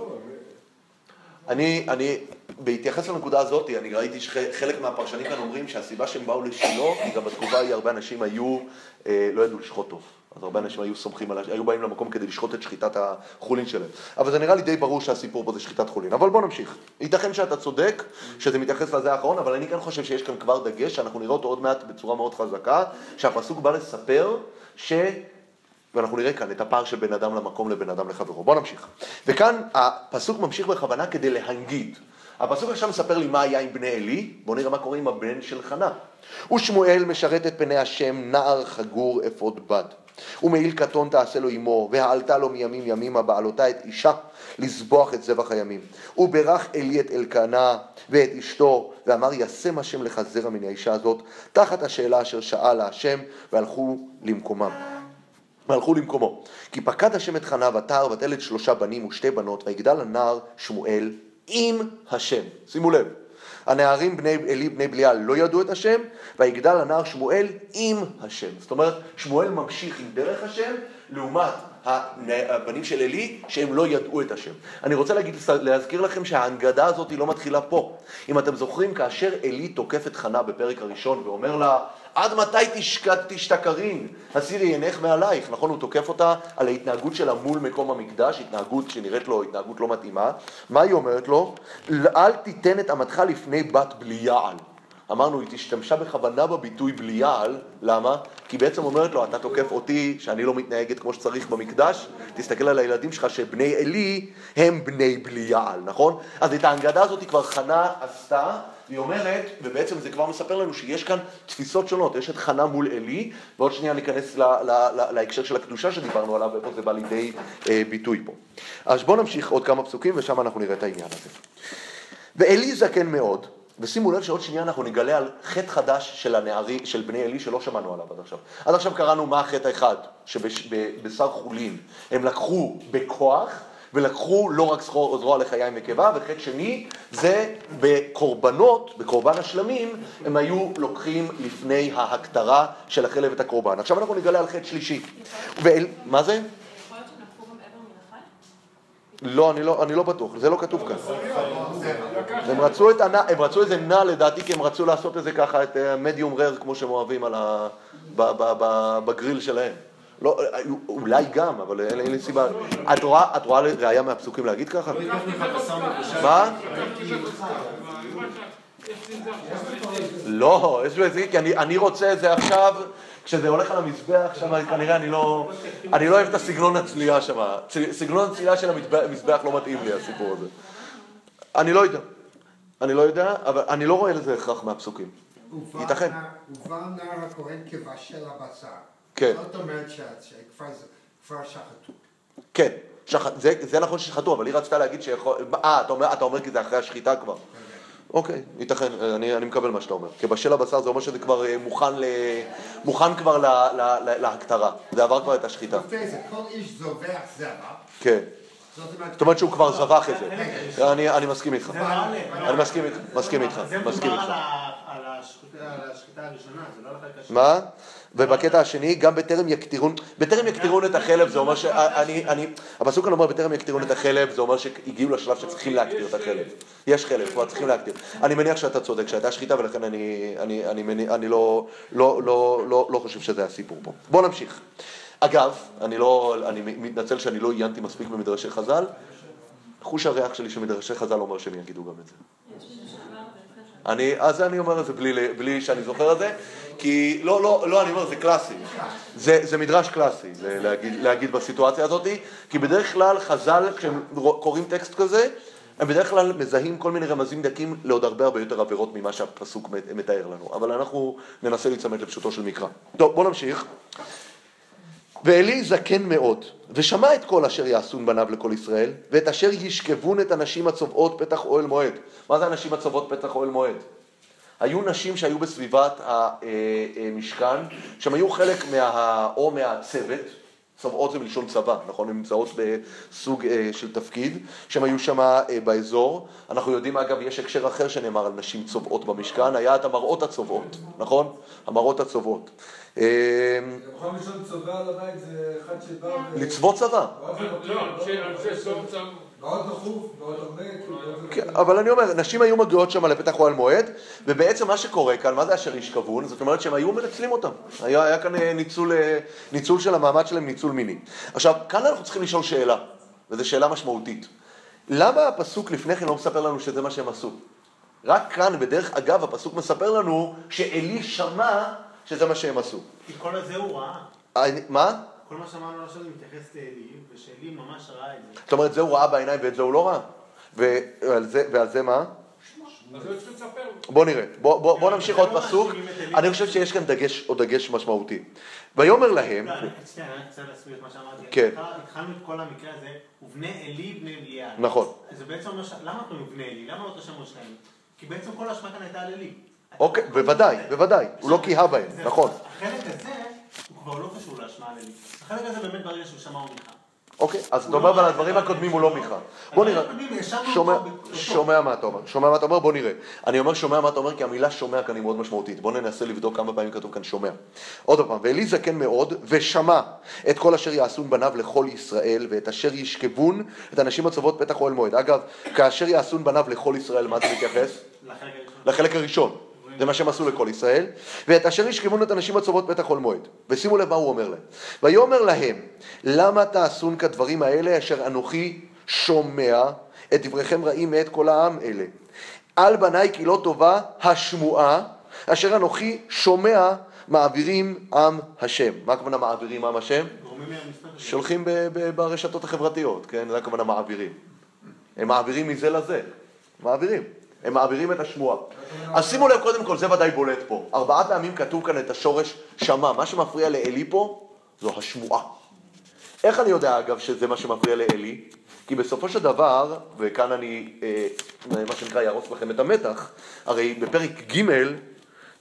אני, אני, בהתייחס לנקודה הזאת, אני ראיתי שחלק מהפרשנים כאן אומרים שהסיבה שהם באו לשילה, כי גם בתקופה ההיא הרבה אנשים היו, אה, לא ידעו לשחוט טוב. אז הרבה אנשים היו סומכים על, היו באים למקום כדי לשחוט את שחיטת החולין שלהם. אבל זה נראה לי די ברור שהסיפור פה זה שחיטת חולין. אבל בוא נמשיך. ייתכן שאתה צודק, שזה מתייחס לזה האחרון, אבל אני כן חושב שיש כאן כבר דגש, שאנחנו נראה אותו עוד מעט בצורה מאוד חזקה, שהפסוק בא לספר ש... ואנחנו נראה כאן את הפער של בין אדם למקום לבין אדם לחברו. בואו נמשיך. וכאן הפסוק ממשיך בכוונה כדי להנגיד. הפסוק עכשיו מספר לי מה היה עם בני עלי, בואו נראה מה קורה עם הבן של חנה. ושמואל משרת את פני השם נער חגור אפוד בד. ומעיל קטון תעשה לו אמו, והעלתה לו מימים ימימה בעלותה את אישה לזבוח את זבח הימים. וברך עלי את אלקנה ואת אשתו, ואמר ישם השם לך זרע מן האישה הזאת, תחת השאלה אשר שאל השם, והלכו למקומם. והלכו למקומו. כי פקד השם את חנה ותר ותלת שלושה בנים ושתי בנות, ויגדל הנער שמואל עם השם. שימו לב, הנערים בני עלי בני בליעל לא ידעו את השם, ויגדל הנער שמואל עם השם. זאת אומרת, שמואל ממשיך עם דרך השם, לעומת הבנים של עלי, שהם לא ידעו את השם. אני רוצה להגיד, להזכיר לכם שההנגדה הזאת לא מתחילה פה. אם אתם זוכרים, כאשר עלי תוקף את חנה בפרק הראשון ואומר לה, עד מתי תשתכרין? הסירי עינך מעלייך. נכון, הוא תוקף אותה על ההתנהגות שלה מול מקום המקדש, התנהגות שנראית לו התנהגות לא מתאימה. מה היא אומרת לו? אל תיתן את אמתך לפני בת בליעל. אמרנו, היא השתמשה בכוונה בביטוי בליעל, למה? כי בעצם אומרת לו, אתה תוקף אותי שאני לא מתנהגת כמו שצריך במקדש, תסתכל על הילדים שלך שבני עלי הם בני בליעל, נכון? אז את ההנגדה הזאת כבר חנה עשתה, היא אומרת, ובעצם זה כבר מספר לנו שיש כאן תפיסות שונות, יש את חנה מול עלי, ועוד שנייה ניכנס ל, ל, ל, להקשר של הקדושה שדיברנו עליו, ואיפה זה בא לידי אה, ביטוי פה. אז בואו נמשיך עוד כמה פסוקים ושם אנחנו נראה את העניין הזה. ועלי זקן מאוד, ושימו לב שעוד שנייה אנחנו נגלה על חטא חדש של הנערי, של בני עלי שלא שמענו עליו עד עכשיו. עד עכשיו קראנו מה החטא האחד, שבשר חולין הם לקחו בכוח ולקחו לא רק זרוע, לחיים ונקבה, וחטא שני זה בקורבנות, בקורבן השלמים, הם היו לוקחים לפני ההקטרה של החלב את הקורבן. עכשיו אנחנו נגלה על חטא שלישי. ואל, מה זה? לא, אני לא, אני לא בטוח, זה לא כתוב כאן. הם רצו, את הנע, הם רצו איזה נע לדעתי, כי הם רצו לעשות איזה ככה, את מדיום רר, כמו שהם אוהבים ה, בגריל שלהם. לא, אולי גם, אבל אין, לי סיבה. את רואה, את רואה ראייה מהפסוקים להגיד ככה? לא. מה? לא, יש בזה, כי אני, אני רוצה את זה עכשיו, כשזה הולך על המזבח, שם כנראה אני לא, אני לא אוהב את הסגנון הצלייה שם. סגנון הצלייה של המזבח לא מתאים לי, הסיפור הזה. אני לא יודע. אני לא יודע, אבל אני לא רואה לזה הכרח מהפסוקים. ייתכן. ובא נער הכהן כבשל הבשר. כן. זאת אומרת שכבר כבר שחטו. כן, שח... זה, זה נכון ששחטו, אבל היא רצתה להגיד שיכול... אה, אתה אומר, אתה אומר כי זה אחרי השחיטה כבר. אוקיי, ייתכן, אני, אני מקבל מה שאתה אומר. כבשל הבשר זה אומר שזה כבר אה, מוכן, ל... מוכן כבר ל... ל... ל... להקטרה. זה עבר כבר את השחיטה. זה, כל איש זובח זרע. כן. זאת אומרת, שהוא כבר זבח את זה. אני, אני מסכים איתך. אני מסכים איתך, מסכים איתך, זה מסכים מדובר על השחיטה הראשונה, זה לא על החלק השני. מה? ובקטע השני, גם בטרם יקטירון, בטרם יקטירון את החלב, זה אומר ש... אני, הפסוק כאן אומר, בטרם יקטירון את החלב, זה אומר שהגיעו לשלב שצריכים להקטיר את החלב. יש חלב, כבר צריכים להקטיר. אני מניח שאתה צודק, שהייתה שחיטה, ולכן אני, אני, אני, אני לא, לא, לא, לא, לא חושב שזה הסיפור פה. בואו נמשיך. אגב, אני לא, אני מתנצל שאני לא עיינתי מספיק במדרשי חז"ל, חוש הריח שלי שמדרשי חז"ל אומר שהם יגידו גם את זה. יש מישהו שאמר את זה לפני אני, אז אני אומר את זה בלי, בלי שאני זוכר את זה, כי לא, לא, לא, אני אומר, זה קלאסי. זה, זה מדרש קלאסי, זה להגיד, להגיד בסיטואציה הזאת, כי בדרך כלל חז"ל, כשהם קוראים טקסט כזה, הם בדרך כלל מזהים כל מיני רמזים דקים לעוד הרבה הרבה יותר עבירות ממה שהפסוק מת- מתאר לנו. אבל אנחנו ננסה להיצמד לפשוטו של מקרא. טוב, בואו נמשיך. ועלי זקן מאוד, ושמע את כל אשר יעשון בניו לכל ישראל, ואת אשר ישכבון את הנשים הצובעות פתח אוהל מועד. מה זה הנשים הצובעות פתח אוהל מועד? היו נשים שהיו בסביבת המשכן, שהן היו חלק מה... או מהצוות, צובעות זה מלשון צבא, נכון? הן נמצאות בסוג אה, של תפקיד, שהן היו שם אה, באזור. אנחנו יודעים, אגב, יש הקשר אחר שנאמר על נשים צובעות במשכן, היה את המראות הצובעות, נכון? המראות הצובעות. אה, יכול לישון צובע על הבית זה אחד שבא. לצבוא צבא. מאוד דחוף, מאוד הרבה, כאילו, כן, אבל אני אומר, נשים היו מגיעות שם לפתח אוהל מועד, ובעצם מה שקורה כאן, מה זה אשר ישכבון? זאת אומרת שהם היו מנצלים אותם. היה, היה כאן אה, ניצול, אה, ניצול של המעמד שלהם, ניצול מיני. עכשיו, כאן אנחנו צריכים לשאול שאלה, וזו שאלה משמעותית. למה הפסוק לפני כן לא מספר לנו שזה מה שהם עשו? רק כאן, בדרך אגב, הפסוק מספר לנו שעלי שמע שזה מה שהם עשו. כי כל הזה הוא ראה. אני- מה? כל מה שאמרנו עכשיו זה מתייחס לאלי, ושאלי ממש ראה את זה. זאת אומרת, זה הוא ראה בעיניים ואת זה הוא לא ראה? ועל זה, ועל זה מה? בוא נראה, בוא, בוא, בוא נמשיך עוד לא פסוק, את אלי. אני חושב שיש כאן דגש, עוד דגש משמעותי. ויאמר להם, לא, שנייה, אני רוצה להסביר את מה שאמרתי. כן. התחל- התחלנו את כל המקרה הזה, ובני עלי בני אליעד. נכון. זה בעצם אומר, למה קוראים בני עלי? למה לא תשמעו שניהם? כי בעצם כל האשמה כאן הייתה על עלי. אוקיי, בוודאי, בוודאי, הוא לא כיהה בהם, נכון. החלק הזה, הוא כבר לא קשור. החלק הזה באמת ברגע שהוא שמע הוא. אוקיי, אז אתה אומר, אבל הדברים הקודמים הוא לא מיכה. בוא נראה. שומע מה אתה אומר, שומע מה אתה אומר, בוא נראה. אני אומר שומע מה אתה אומר, כי המילה שומע כאן היא מאוד משמעותית. בוא ננסה לבדוק כמה פעמים כתוב כאן שומע. עוד פעם, ואלי זקן מאוד, ושמע את כל אשר יעשון בניו לכל ישראל, ואת אשר ישכבון את הנשים הצוות פתח אוהל מועד. אגב, כאשר יעשון בניו לכל ישראל, מה זה מתייחס? לחלק הראשון. זה מה שהם עשו לכל ישראל. ואת אשר ישכבון את הנשים הצוות פתח כל מועד. ושימו לב מה הוא אומר להם. ויאמר להם, למה תעשון כדברים האלה אשר אנוכי שומע את דבריכם רעים מאת כל העם אלה. על בניי כי לא טובה השמועה אשר אנוכי שומע מעבירים עם השם. מה הכוונה מעבירים עם השם? שולחים ברשתות החברתיות, כן? זה הכוונה מעבירים. הם מעבירים מזה לזה. מעבירים. הם מעבירים את השמועה. אז שימו לב, קודם כל, זה ודאי בולט פה. ארבעה פעמים כתוב כאן את השורש שמע. מה שמפריע לאלי פה, זו השמועה. איך אני יודע, אגב, שזה מה שמפריע לאלי? כי בסופו של דבר, וכאן אני, אה, מה שנקרא, יהרוס לכם את המתח, הרי בפרק ג',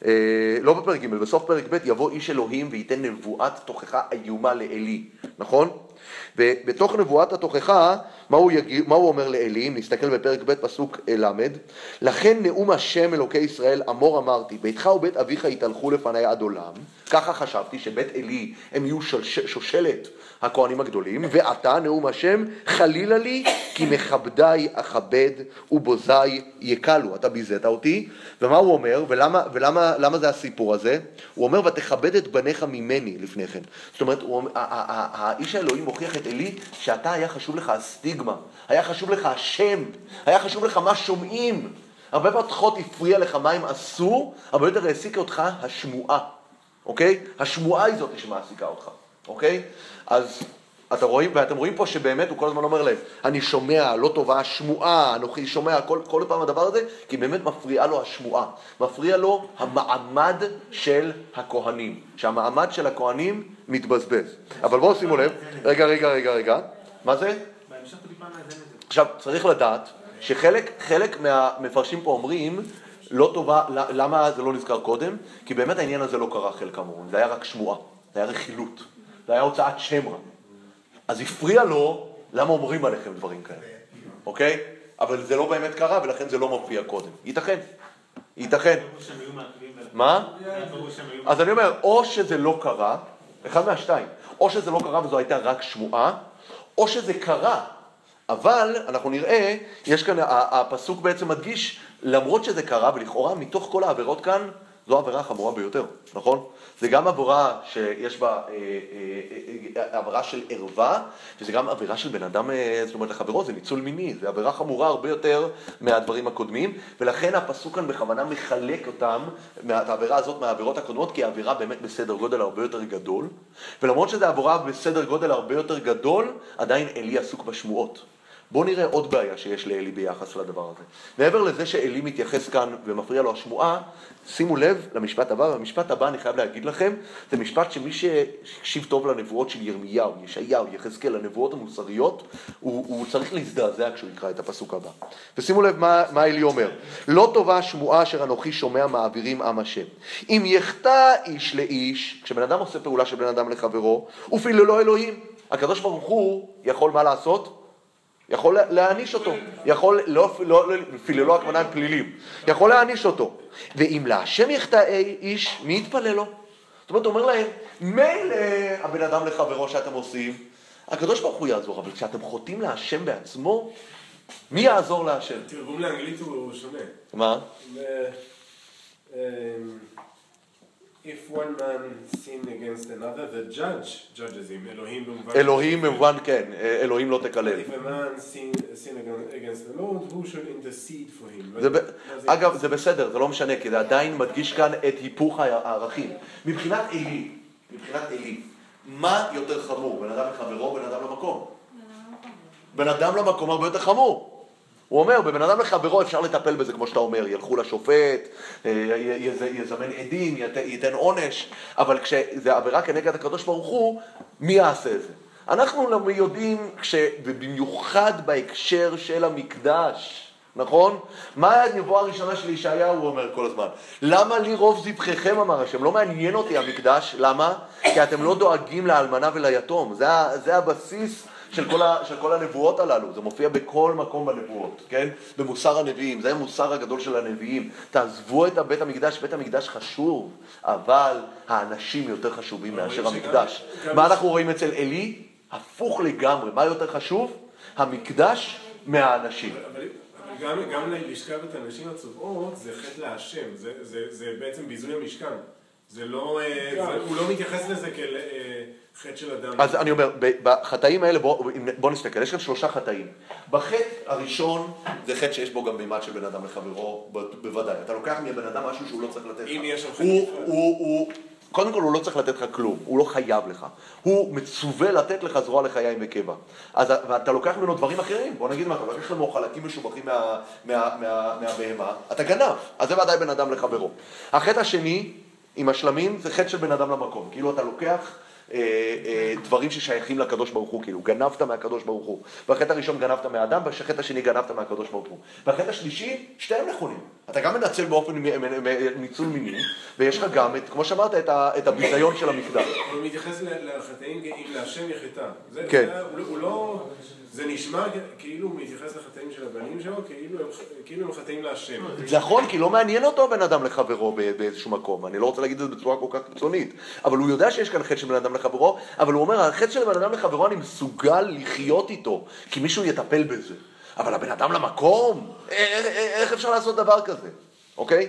אה, לא בפרק ג', בסוף פרק ב', יבוא איש אלוהים וייתן נבואת תוכחה איומה לעלי, נכון? ובתוך נבואת התוכחה, מה הוא, יגיד, מה הוא אומר לעלי, אם נסתכל בפרק ב' פסוק ל', לכן נאום השם אלוקי ישראל אמור אמרתי, ביתך ובית אביך יתהלכו לפניי עד עולם, ככה חשבתי שבית עלי הם יהיו שוש, שושלת הכהנים הגדולים, ועתה נאום השם חלילה לי כי מכבדי אכבד ובוזי יקלו, אתה ביזית אותי, ומה הוא אומר, ולמה, ולמה למה זה הסיפור הזה? הוא אומר ותכבד את בניך ממני לפני כן, זאת אומרת, הוא, האיש האלוהים מוכיח את עלי שאתה היה חשוב לך הסטיגמה, היה חשוב לך השם, היה חשוב לך מה שומעים, הרבה פחות הפריע לך מה הם עשו, הרבה יותר העסיקה אותך השמועה, אוקיי? השמועה היא זאת שמעסיקה אותך, אוקיי? אז אתה רואים, ואתם רואים פה שבאמת הוא כל הזמן אומר להם, אני שומע, לא טובה השמועה, אנוכי שומע, כל, כל פעם הדבר הזה, כי באמת מפריעה לו השמועה, מפריע לו המעמד של הכהנים, שהמעמד של הכהנים מתבזבז. אבל בואו שימו לב, רגע, רגע, רגע, רגע, מה זה? עכשיו, צריך לדעת שחלק חלק מהמפרשים פה אומרים, לא טובה, למה זה לא נזכר קודם? כי באמת העניין הזה לא קרה חלק אמורים, זה היה רק שמועה, זה היה רכילות, זה היה הוצאת שם רע. אז הפריע לו למה אומרים עליכם דברים כאלה, אוקיי? אבל זה לא באמת קרה ולכן זה לא מופיע קודם. ייתכן, ייתכן. מה? אז אני אומר, או שזה לא קרה, אחד מהשתיים, או שזה לא קרה וזו הייתה רק שמועה, או שזה קרה, אבל אנחנו נראה, יש כאן, הפסוק בעצם מדגיש, למרות שזה קרה, ולכאורה מתוך כל העבירות כאן, זו העבירה החמורה ביותר, נכון? זה גם עבירה שיש בה, אה, אה, אה, עבירה של ערווה, וזה גם עבירה של בן אדם, אה, זאת אומרת לחברו, זה ניצול מיני, זה עבירה חמורה הרבה יותר מהדברים הקודמים, ולכן הפסוק כאן בכוונה מחלק אותם, את העבירה הזאת מהעבירות הקודמות, כי היא עבירה באמת בסדר גודל הרבה יותר גדול, ולמרות שזו עבירה בסדר גודל הרבה יותר גדול, עדיין עלי עסוק בשמועות. בואו נראה עוד בעיה שיש לאלי ביחס לדבר הזה. מעבר לזה שאלי מתייחס כאן ומפריע לו השמועה, שימו לב למשפט הבא, והמשפט הבא, אני חייב להגיד לכם, זה משפט שמי שהקשיב טוב לנבואות של ירמיהו, ישעיהו, יחזקאל, הנבואות המוסריות, הוא, הוא צריך להזדעזע כשהוא יקרא את הפסוק הבא. ושימו לב מה, מה אלי אומר, לא טובה השמועה אשר אנוכי שומע מעבירים עם השם. אם יחטא איש לאיש, כשבן אדם עושה פעולה של בן אדם לחברו, ופיללו אלוהים. הקדוש ברוך הוא יכול מה לעשות? יכול להעניש אותו, יכול, לא, לא, לא פיללו הכוונה הם פלילים, יכול להעניש אותו. ואם להשם יחטא איש, מי יתפלל לו? זאת אומרת, הוא אומר להם, מילא הבן אדם לחברו שאתם עושים, הקדוש ברוך הוא יעזור, אבל כשאתם חוטאים להשם בעצמו, מי יעזור להשם? תרגום לאנגלית הוא שונה. מה? If one man sin against another, the judge judges him. אלוהים במובן... אלוהים במובן כן, אלוהים לא תקלל. If a man sin, sin against the Lord, who should intercede for him? זה ב... אגב, זה בסדר, זה לא משנה, כי זה עדיין מדגיש כאן את היפוך הערכים. מבחינת עלי, מבחינת עלי, מה יותר חמור, בן אדם לחברו, בן אדם למקום? בן אדם למקום הרבה יותר חמור. הוא אומר, בבן אדם לחברו אפשר לטפל בזה, כמו שאתה אומר, ילכו לשופט, אה, יזמן עדים, ית- ייתן עונש, אבל כשזה עבירה כנגד הקדוש ברוך הוא, מי יעשה את זה? אנחנו יודעים, ובמיוחד בהקשר של המקדש, נכון? מה הנבואה הראשונה של ישעיהו, הוא אומר כל הזמן? למה לי רוב זבחיכם, אמר השם? לא מעניין אותי המקדש, למה? כי אתם לא דואגים לאלמנה וליתום, זה, זה הבסיס של כל, ה, של כל הנבואות הללו, זה מופיע בכל מקום בנבואות, כן? במוסר הנביאים, זה המוסר הגדול של הנביאים. תעזבו את בית המקדש, בית המקדש חשוב, אבל האנשים יותר חשובים מאשר המקדש. גם- מה אנחנו רואים אצל עלי? הפוך לגמרי. מה יותר חשוב? המקדש מהאנשים. גם, גם לשכב את הנשים הצובעות זה חטא להשם, זה, זה, זה בעצם ביזוי המשכן. זה לא, אה, הוא לא מתייחס לזה כאל אה, חטא של אדם. אז אני אומר, בחטאים האלה, בוא, בוא נסתכל, יש כאן שלושה חטאים. בחטא הראשון, זה חטא שיש בו גם מימד של בן אדם לחברו, בוודאי. אתה לוקח מבן אדם משהו שהוא לא צריך לתת לך. אם יש שם חטא הוא, נפרד. הוא, הוא, קודם כל הוא לא צריך לתת לך כלום, הוא לא חייב לך. הוא מצווה לתת לך זרוע לחיים וקבע. אז ואתה לוקח ממנו דברים אחרים, בוא נגיד מה, אתה לוקח ממנו חלקים משובחים מה, מה, מה, מהבהמה, אתה גנב, אז זה ודאי בן אדם לחברו. החטא השני, עם השלמים, זה חטא של בן אדם למקום. כאילו אתה לוקח אה, אה, דברים ששייכים לקדוש ברוך הוא, כאילו, גנבת מהקדוש ברוך הוא. בחטא הראשון גנבת מהאדם, בחטא השני גנבת מהקדוש ברוך הוא. בחטא השלישי, שתיהם נכונים. אתה גם מנצל באופן ניצול מיני, ויש לך גם, את, כמו שאמרת, את, את הביזיון של המקדש. הוא מתייחס לחטאים אם להשם יחטא. כן. הוא לא- הוא לא... זה נשמע כאילו הוא מתייחס לחטאים של הבנים שלו, כאילו הם- כאילו הם חטאים להשם. נכון, כי לא מעניין אותו בן אדם לחברו באיזשהו מקום. אני לא רוצה להגיד את זה בצורה כל כך קיצונית. אבל הוא יודע שיש כאן חטא של בן אדם לחברו, אבל הוא אומר, החטא של בן אדם לחברו, אני מסוגל לחיות איתו, כי מישהו יטפל בזה. אבל הבן אדם למקום, איך אפשר לעשות דבר כזה, אוקיי?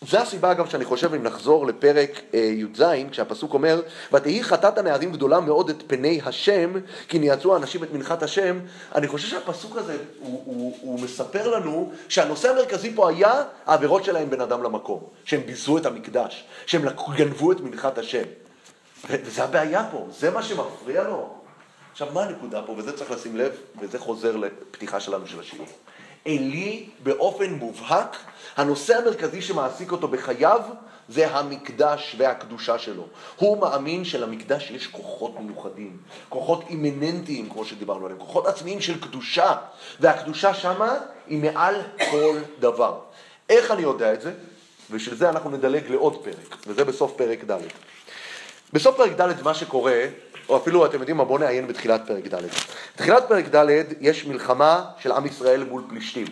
זה הסיבה אגב שאני חושב אם נחזור לפרק אה, י"ז, כשהפסוק אומר, ותהי חטאת הנערים גדולה מאוד את פני השם, כי ניאצו האנשים את מנחת השם, אני חושב שהפסוק הזה, הוא, הוא, הוא מספר לנו שהנושא המרכזי פה היה העבירות שלהם בין אדם למקום, שהם ביזו את המקדש, שהם גנבו את מנחת השם. וזה הבעיה פה, זה מה שמפריע לו. עכשיו, מה הנקודה פה, וזה צריך לשים לב, וזה חוזר לפתיחה שלנו של השיעור. עלי באופן מובהק, הנושא המרכזי שמעסיק אותו בחייו זה המקדש והקדושה שלו. הוא מאמין שלמקדש יש כוחות מיוחדים, כוחות אימננטיים, כמו שדיברנו עליהם, כוחות עצמיים של קדושה, והקדושה שמה היא מעל כל דבר. איך אני יודע את זה? בשביל זה אנחנו נדלג לעוד פרק, וזה בסוף פרק ד'. בסוף פרק ד' מה שקורה, או אפילו אתם יודעים מה, בואו נעיין בתחילת פרק ד'. בתחילת פרק ד' יש מלחמה של עם ישראל מול פלישתים,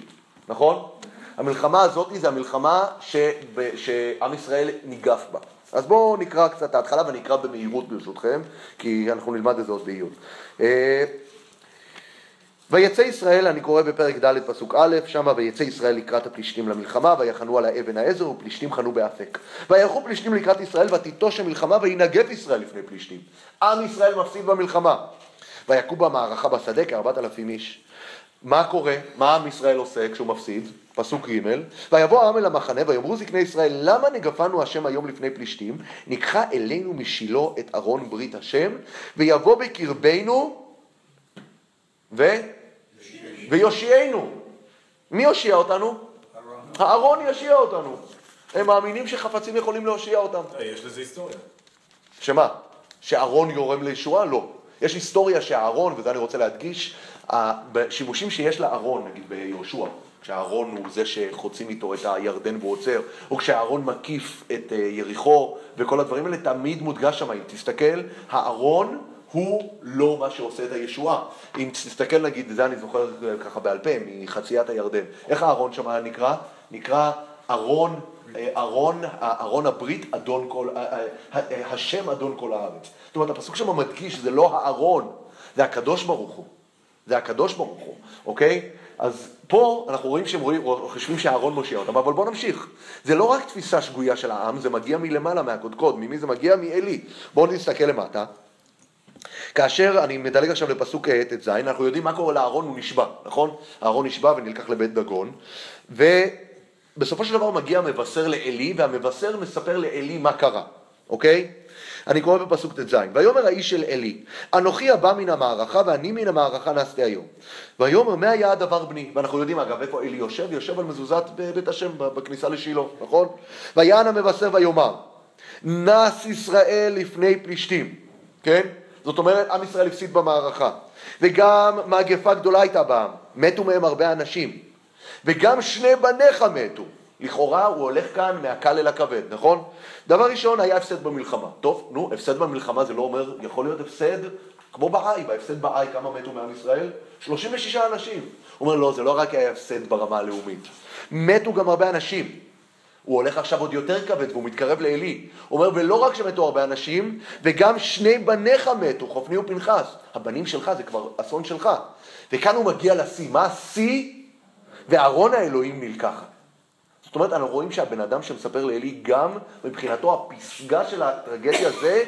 נכון? המלחמה הזאת זה המלחמה שב- שעם ישראל ניגף בה. אז בואו נקרא קצת את ההתחלה ואני אקרא במהירות ברשותכם, כי אנחנו נלמד את זה עוד בעיון. ויצא ישראל, אני קורא בפרק ד' פסוק א', שמה ויצא ישראל לקראת הפלישתים למלחמה, ויחנו על האבן העזר, ופלישתים חנו באפק. וילכו פלישתים לקראת ישראל, ותיטוש המלחמה, וינגף ישראל לפני פלישתים. עם ישראל מפסיד במלחמה. ויכו במערכה בשדה כארבעת אלפים איש. מה קורה? מה עם ישראל עושה כשהוא מפסיד? פסוק ג' ויבוא העם אל המחנה ויאמרו זקני ישראל למה נגפנו השם היום לפני פלישתים ניקחה אלינו משילה את ארון ברית השם ויבוא בקרבנו ו... ויושיענו. מי יושיע אותנו? הארון יושיע אותנו. הם מאמינים שחפצים יכולים להושיע אותם. אה, יש לזה היסטוריה. שמה? שאהרון גורם לישועה? לא. יש היסטוריה שאהרון, וזה אני רוצה להדגיש, ה- בשימושים שיש לאהרון, נגיד ביהושע, כשאהרון הוא זה שחוצים איתו את הירדן והוא עוצר, או כשאהרון מקיף את אה, יריחו, וכל הדברים האלה תמיד מודגש שם. אם תסתכל, הארון הוא לא מה שעושה את הישועה. אם תסתכל נגיד, זה אני זוכר אה, ככה בעל פה, מחציית הירדן. איך הארון שם היה נקרא? נקרא ארון אה, ארון, ארון הברית, אדון כל, אה, אה, אה, השם אדון כל הארץ. זאת אומרת, הפסוק שם מדגיש, זה לא הארון, זה הקדוש ברוך הוא. זה הקדוש ברוך הוא, אוקיי? אז פה אנחנו רואים שהם רואים, חושבים שהארון מושיע אותם, אבל בואו נמשיך. זה לא רק תפיסה שגויה של העם, זה מגיע מלמעלה, מהקודקוד. ממי זה מגיע? מעלי. בואו נסתכל למטה. כאשר, אני מדלג עכשיו לפסוק אה, ט"ז, אנחנו יודעים מה קורה לאהרון, הוא נשבע, נכון? אהרון נשבע ונלקח לבית דגון, ובסופו של דבר מגיע המבשר לעלי, והמבשר מספר לעלי מה קרה, אוקיי? אני קורא בפסוק ט"ז, ויאמר האיש של עלי, אנוכי הבא מן המערכה ואני מן המערכה נסתי היום. ויאמר מה היה הדבר בני? ואנחנו יודעים אגב איפה עלי יושב, יושב על מזוזת בית השם בכניסה לשילה, נכון? ויען המבשר ויאמר, נס ישראל לפני פלישתים, כן? זאת אומרת, עם ישראל הפסיד במערכה. וגם מגפה גדולה הייתה בעם, מתו מהם הרבה אנשים. וגם שני בניך מתו. לכאורה הוא הולך כאן מהקל אל הכבד, נכון? דבר ראשון, היה הפסד במלחמה. טוב, נו, הפסד במלחמה זה לא אומר, יכול להיות הפסד כמו בעי, בהפסד בעי כמה מתו מעם ישראל? 36 אנשים. הוא אומר, לא, זה לא רק היה הפסד ברמה הלאומית. מתו גם הרבה אנשים. הוא הולך עכשיו עוד יותר כבד והוא מתקרב לעלי. הוא אומר, ולא רק שמתו הרבה אנשים, וגם שני בניך מתו, חופני ופנחס. הבנים שלך זה כבר אסון שלך. וכאן הוא מגיע לשיא. מה השיא? וארון האלוהים נלקחת. זאת אומרת, אנחנו רואים שהבן אדם שמספר לעלי, גם מבחינתו הפסגה של הטרגדיה זה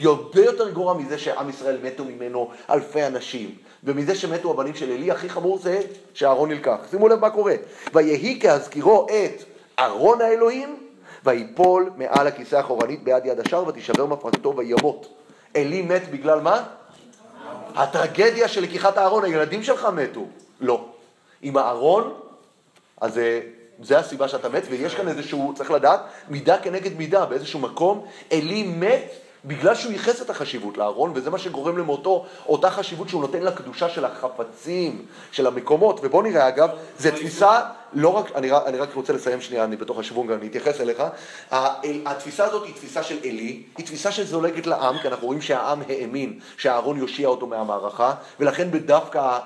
הרבה יותר גרוע מזה שעם ישראל מתו ממנו אלפי אנשים. ומזה שמתו הבנים של עלי, הכי חמור זה שאהרון נלקח. שימו לב מה קורה. ויהי כהזכירו את ארון האלוהים, ויפול מעל הכיסא האחורנית ביד יד השער, ותישבר מפרקתו וימות. עלי מת בגלל מה? הטרגדיה של לקיחת הארון, הילדים שלך מתו. לא. עם הארון, אז זה, זה הסיבה שאתה מת, ויש כאן איזשהו, צריך לדעת, מידה כנגד מידה, באיזשהו מקום, עלי מת בגלל שהוא ייחס את החשיבות לארון, וזה מה שגורם למותו, אותה חשיבות שהוא נותן לקדושה של החפצים, של המקומות. ובוא נראה, אגב, זו תפיסה, לא רק, אני, אני רק רוצה לסיים שנייה, אני בתוך השוונג, אני אתייחס אליך. התפיסה הזאת היא תפיסה של עלי, היא תפיסה שזולגת לעם, כי אנחנו רואים שהעם האמין שהארון יושיע אותו מהמערכה, ולכן בדווקא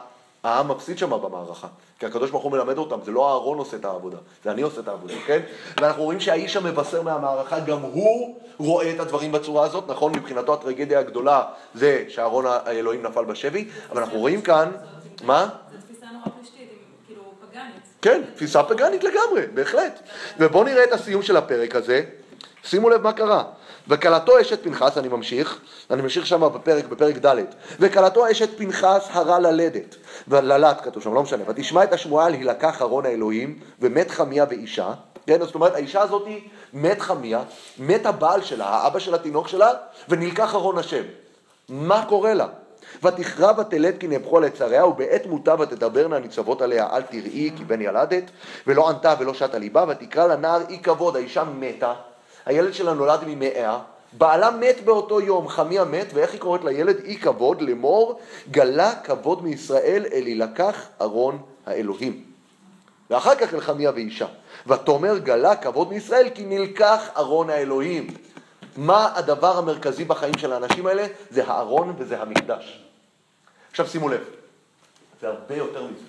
העם מפסיד שם במערכה. כי הקדוש ברוך הוא מלמד אותם, זה לא אהרון עושה את העבודה, זה אני עושה את העבודה, כן? ואנחנו רואים שהאיש המבשר מהמערכה, גם הוא רואה את הדברים בצורה הזאת, נכון? מבחינתו הטרגדיה הגדולה זה שאהרון האלוהים נפל בשבי, אבל אנחנו רואים כאן, מה? זו תפיסה נורא פשטית, עם- כאילו פגאנית. כן, תפיסה פגנית לגמרי, בהחלט. ובואו נראה את הסיום של הפרק הזה. שימו לב מה קרה. וכלתו אשת פנחס, אני ממשיך, אני ממשיך שם בפרק, בפרק ד', וכלתו אשת פנחס הרע ללדת, וללת כתוב שם, לא משנה, ותשמע את השמועה על הילקח ארון האלוהים, ומת חמיה ואישה, כן, זאת אומרת, האישה הזאת מת חמיה, מת הבעל שלה, האבא של התינוק שלה, ונלקח ארון השם. מה קורה לה? ותכרע ותלד כי נהפכו על יצריה, ובעת מותה ותדברנה הניצבות עליה, אל תראי כי בן ילדת, ולא ענתה ולא שטה ליבה, ותקרא לנער אי כבוד, האישה מתה, הילד שלה נולד ממאה, בעלה מת באותו יום, חמיה מת, ואיך היא קוראת לילד? אי כבוד, לאמור, גלה כבוד מישראל אל יילקח ארון האלוהים. ואחר כך אל חמיה ואישה. ותאמר גלה כבוד מישראל כי נלקח ארון האלוהים. מה הדבר המרכזי בחיים של האנשים האלה? זה הארון וזה המקדש. עכשיו שימו לב, זה הרבה יותר מזה.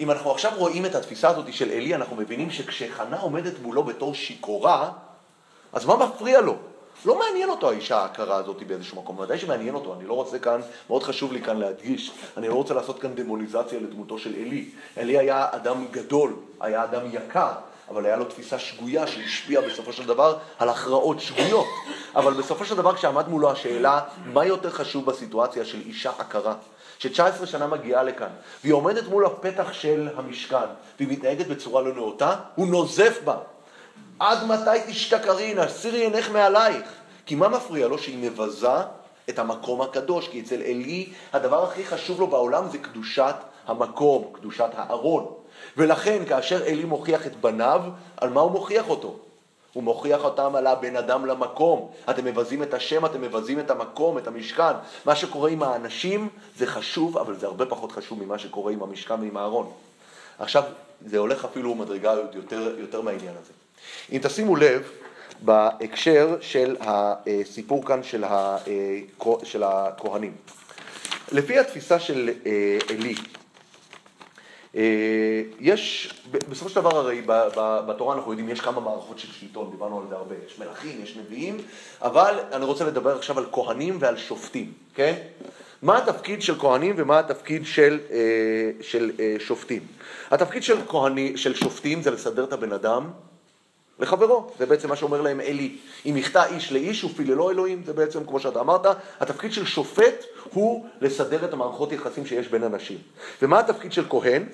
אם אנחנו עכשיו רואים את התפיסה הזאת של עלי, אנחנו מבינים שכשחנה עומדת מולו בתור שיכורה, אז מה מפריע לו? לא מעניין אותו האישה העקרה הזאת באיזשהו מקום, ודאי שמעניין אותו, אני לא רוצה כאן, מאוד חשוב לי כאן להדגיש, אני לא רוצה לעשות כאן דמוניזציה לדמותו של עלי. עלי היה אדם גדול, היה אדם יקר, אבל היה לו תפיסה שגויה שהשפיעה בסופו של דבר על הכרעות שגויות. אבל בסופו של דבר כשעמד מולו השאלה, מה יותר חשוב בסיטואציה של אישה עקרה? ש-19 שנה מגיעה לכאן, והיא עומדת מול הפתח של המשכן, והיא מתנהגת בצורה לא נאותה, הוא נוזף בה. עד מתי תשתכרין, הסירי עינך מעלייך. כי מה מפריע לו? שהיא מבזה את המקום הקדוש, כי אצל עלי הדבר הכי חשוב לו בעולם זה קדושת המקום, קדושת הארון. ולכן כאשר עלי מוכיח את בניו, על מה הוא מוכיח אותו? הוא מוכיח אותם על הבן אדם למקום. אתם מבזים את השם, אתם מבזים את המקום, את המשכן. מה שקורה עם האנשים זה חשוב, אבל זה הרבה פחות חשוב ממה שקורה עם המשכן ועם הארון. עכשיו, זה הולך אפילו מדרגה יותר, יותר מהעניין הזה. אם תשימו לב, בהקשר של הסיפור כאן של, ה, של הכהנים. לפי התפיסה של אה, אה, יש, בסופו של דבר הרי בתורה אנחנו יודעים, יש כמה מערכות של שלטון, דיברנו על זה הרבה, יש מלכים, יש נביאים, אבל אני רוצה לדבר עכשיו על כהנים ועל שופטים, כן? מה התפקיד של כהנים ומה התפקיד של, אה, של אה, שופטים? התפקיד של, כהני, של שופטים זה לסדר את הבן אדם לחברו, זה בעצם מה שאומר להם עלי. אם יחטא איש לאיש ופיללו אלוהים, זה בעצם, כמו שאתה אמרת, התפקיד של שופט הוא לסדר את המערכות יחסים שיש בין אנשים. ומה התפקיד של כהן?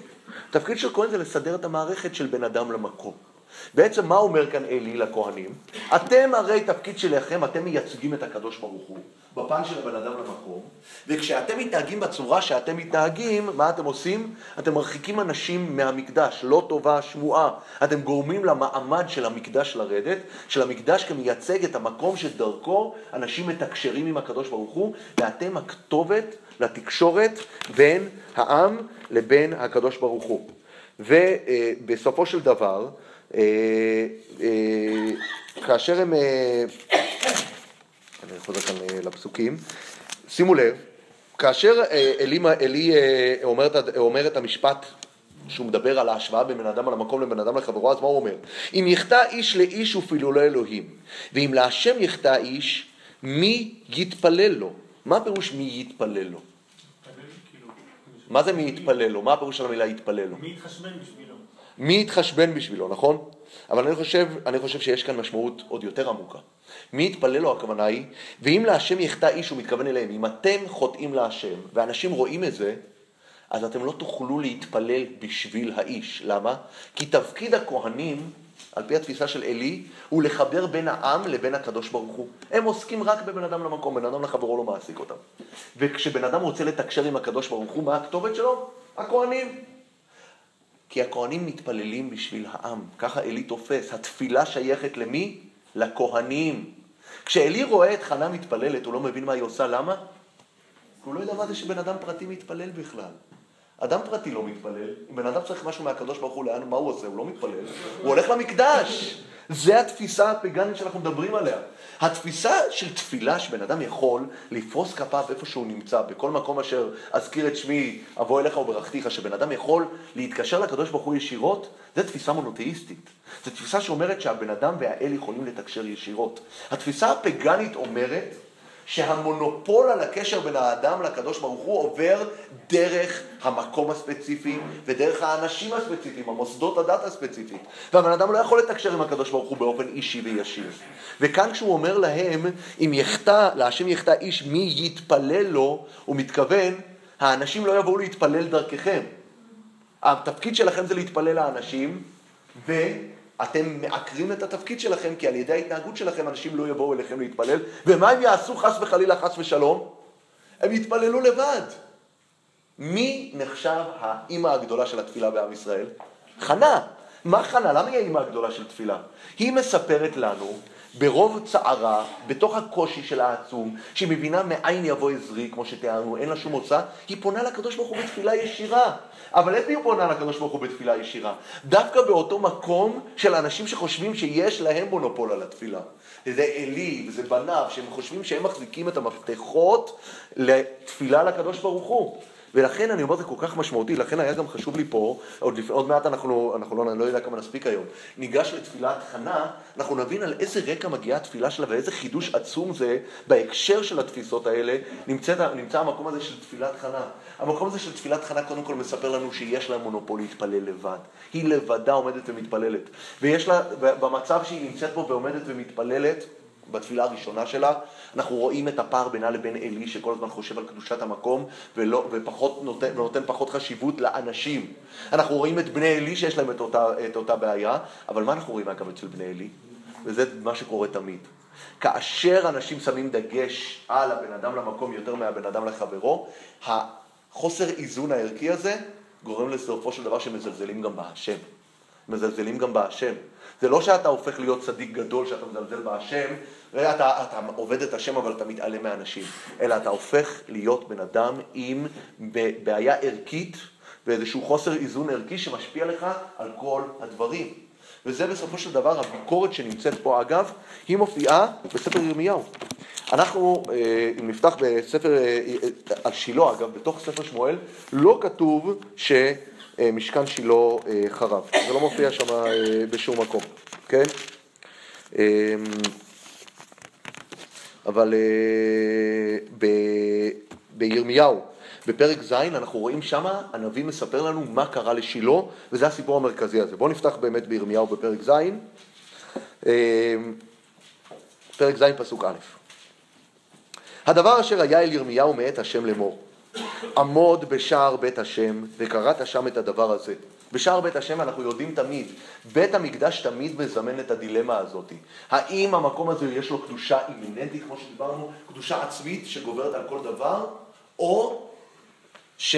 התפקיד של כהן זה לסדר את המערכת של בן אדם למקום. בעצם מה אומר כאן עלי לכהנים? אתם הרי תפקיד שלכם, אתם מייצגים את הקדוש ברוך הוא, בפן של הבן אדם למקום, וכשאתם מתנהגים בצורה שאתם מתנהגים, מה אתם עושים? אתם מרחיקים אנשים מהמקדש, לא טובה השמועה. אתם גורמים למעמד של המקדש לרדת, של המקדש כמייצג את המקום שדרכו אנשים מתקשרים עם הקדוש ברוך הוא, ואתם הכתובת לתקשורת בין העם לבין הקדוש ברוך הוא. ובסופו של דבר, אה, אה, כאשר הם, אה, אני חוזר כאן אה, לפסוקים, שימו לב, כאשר אה, עלי אה, אומר, את- אומר את המשפט שהוא מדבר על ההשוואה בין בן אדם למקום לבין אדם לחברו, אז מה הוא אומר? אם יחטא איש לאיש ופילולו אלוהים, ואם להשם יחטא איש, מי יתפלל לו? מה הפירוש מי יתפלל לו? כאילו, מה זה מי יתפלל לו? מה הפירוש של המילה יתפלל לו? מי יתחשבן? מי יתחשבן בשבילו, נכון? אבל אני חושב, אני חושב שיש כאן משמעות עוד יותר עמוקה. מי יתפלל לו הכוונה היא, ואם להשם יחטא איש, הוא מתכוון אליהם, אם אתם חוטאים להשם, ואנשים רואים את זה, אז אתם לא תוכלו להתפלל בשביל האיש. למה? כי תפקיד הכהנים, על פי התפיסה של עלי, הוא לחבר בין העם לבין הקדוש ברוך הוא. הם עוסקים רק בבן אדם למקום, בן אדם לחברו לא מעסיק אותם. וכשבן אדם רוצה לתקשר עם הקדוש ברוך הוא, מה הכתובת שלו? הכהנים. כי הכהנים מתפללים בשביל העם, ככה עלי תופס. התפילה שייכת למי? לכהנים. כשאלי רואה את חנה מתפללת, הוא לא מבין מה היא עושה, למה? הוא לא יודע מה זה שבן אדם פרטי מתפלל בכלל. אדם פרטי לא מתפלל, אם בן אדם צריך משהו מהקדוש ברוך הוא, לאן, מה הוא עושה? הוא לא מתפלל, הוא הולך למקדש. זה התפיסה הפגנית שאנחנו מדברים עליה. התפיסה של תפילה שבן אדם יכול לפרוס כפיו איפה שהוא נמצא, בכל מקום אשר אזכיר את שמי, אבוא אליך וברכתיך, שבן אדם יכול להתקשר לקדוש ברוך הוא ישירות, זה תפיסה מונותאיסטית. זו תפיסה שאומרת שהבן אדם והאל יכולים לתקשר ישירות. התפיסה הפגנית אומרת שהמונופול על הקשר בין האדם לקדוש ברוך הוא עובר דרך המקום הספציפי ודרך האנשים הספציפיים, המוסדות הדת הספציפית. והבן אדם לא יכול לתקשר עם הקדוש ברוך הוא באופן אישי וישיר. וכאן כשהוא אומר להם, אם יחטא, להשם יחטא איש מי יתפלל לו, הוא מתכוון, האנשים לא יבואו להתפלל דרככם. התפקיד שלכם זה להתפלל לאנשים, ו... אתם מעקרים את התפקיד שלכם, כי על ידי ההתנהגות שלכם אנשים לא יבואו אליכם להתפלל, ומה הם יעשו חס וחלילה, חס ושלום? הם יתפללו לבד. מי נחשב האימא הגדולה של התפילה בעם ישראל? חנה. מה חנה? למה היא האימא הגדולה של תפילה? היא מספרת לנו ברוב צערה, בתוך הקושי של העצום, שהיא מבינה מאין יבוא עזרי, כמו שתיארנו, אין לה שום מוצא, היא פונה לקדוש ברוך הוא בתפילה ישירה. אבל איפה היא פונה לקדוש ברוך הוא בתפילה ישירה? דווקא באותו מקום של אנשים שחושבים שיש להם מונופול על התפילה. זה עלי וזה בניו, שהם חושבים שהם מחזיקים את המפתחות לתפילה לקדוש ברוך הוא. ולכן אני אומר, זה כל כך משמעותי, לכן היה גם חשוב לי פה, עוד, לפ... עוד מעט אנחנו, אנחנו לא, אני לא יודע כמה נספיק היום, ניגש לתפילת חנה, אנחנו נבין על איזה רקע מגיעה התפילה שלה ואיזה חידוש עצום זה בהקשר של התפיסות האלה, נמצא, נמצא המקום הזה של תפילת חנה. המקום הזה של תפילת חנה קודם כל מספר לנו שיש לה מונופול להתפלל לבד. היא לבדה עומדת ומתפללת. ויש לה, במצב שהיא נמצאת בו ועומדת ומתפללת, בתפילה הראשונה שלה, אנחנו רואים את הפער בינה לבין עלי שכל הזמן חושב על קדושת המקום ולא, ופחות נותן, נותן פחות חשיבות לאנשים. אנחנו רואים את בני עלי שיש להם את אותה, את אותה בעיה, אבל מה אנחנו רואים גם אצל בני עלי? וזה מה שקורה תמיד. כאשר אנשים שמים דגש על הבן אדם למקום יותר מהבן אדם לחברו, החוסר איזון הערכי הזה גורם לסופו של דבר שמזלזלים גם בהשם. מזלזלים גם בהשם. זה לא שאתה הופך להיות צדיק גדול, שאתה מזלזל בהשם, ואתה אתה עובד את השם אבל אתה מתעלם מאנשים, אלא אתה הופך להיות בן אדם עם בעיה ערכית ואיזשהו חוסר איזון ערכי שמשפיע לך על כל הדברים. וזה בסופו של דבר הביקורת שנמצאת פה אגב, היא מופיעה בספר ירמיהו. אנחנו, אה, אם נפתח בספר, אה, אה, על שילה אגב, בתוך ספר שמואל, לא כתוב שמשכן שילה חרב. זה לא מופיע שם בשום מקום, כן? אבל ב, בירמיהו, בפרק ז', אנחנו רואים שמה, הנביא מספר לנו מה קרה לשילה, וזה הסיפור המרכזי הזה. בואו נפתח באמת בירמיהו בפרק ז', פרק ז', פסוק א'. הדבר אשר היה אל ירמיהו מאת השם לאמור, עמוד בשער בית השם וקראת שם את הדבר הזה. בשער בית השם אנחנו יודעים תמיד, בית המקדש תמיד מזמן את הדילמה הזאת. האם המקום הזה יש לו קדושה אימיננטית, כמו שדיברנו, קדושה עצמית שגוברת על כל דבר, או ש...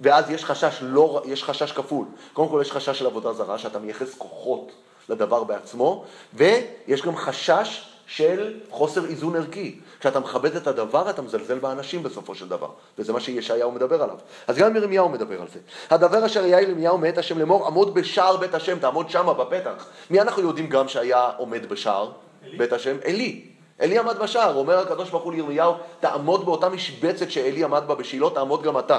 ואז יש חשש, לא, יש חשש כפול. קודם כל יש חשש של עבודה זרה, שאתה מייחס כוחות לדבר בעצמו, ויש גם חשש של חוסר איזון ערכי. כשאתה מכבד את הדבר, אתה מזלזל באנשים בסופו של דבר. וזה מה שישעיהו מדבר עליו. אז גם ירמיהו מדבר על זה. הדבר אשר היה ירמיהו מאת השם לאמור, עמוד בשער בית השם, תעמוד שמה בפתח. מי אנחנו יודעים גם שהיה עומד בשער אלי. בית השם? עלי. עלי עמד בשער, אומר הקדוש ברוך הוא לירמיהו, תעמוד באותה משבצת שעלי עמד בה בשילה, תעמוד גם אתה.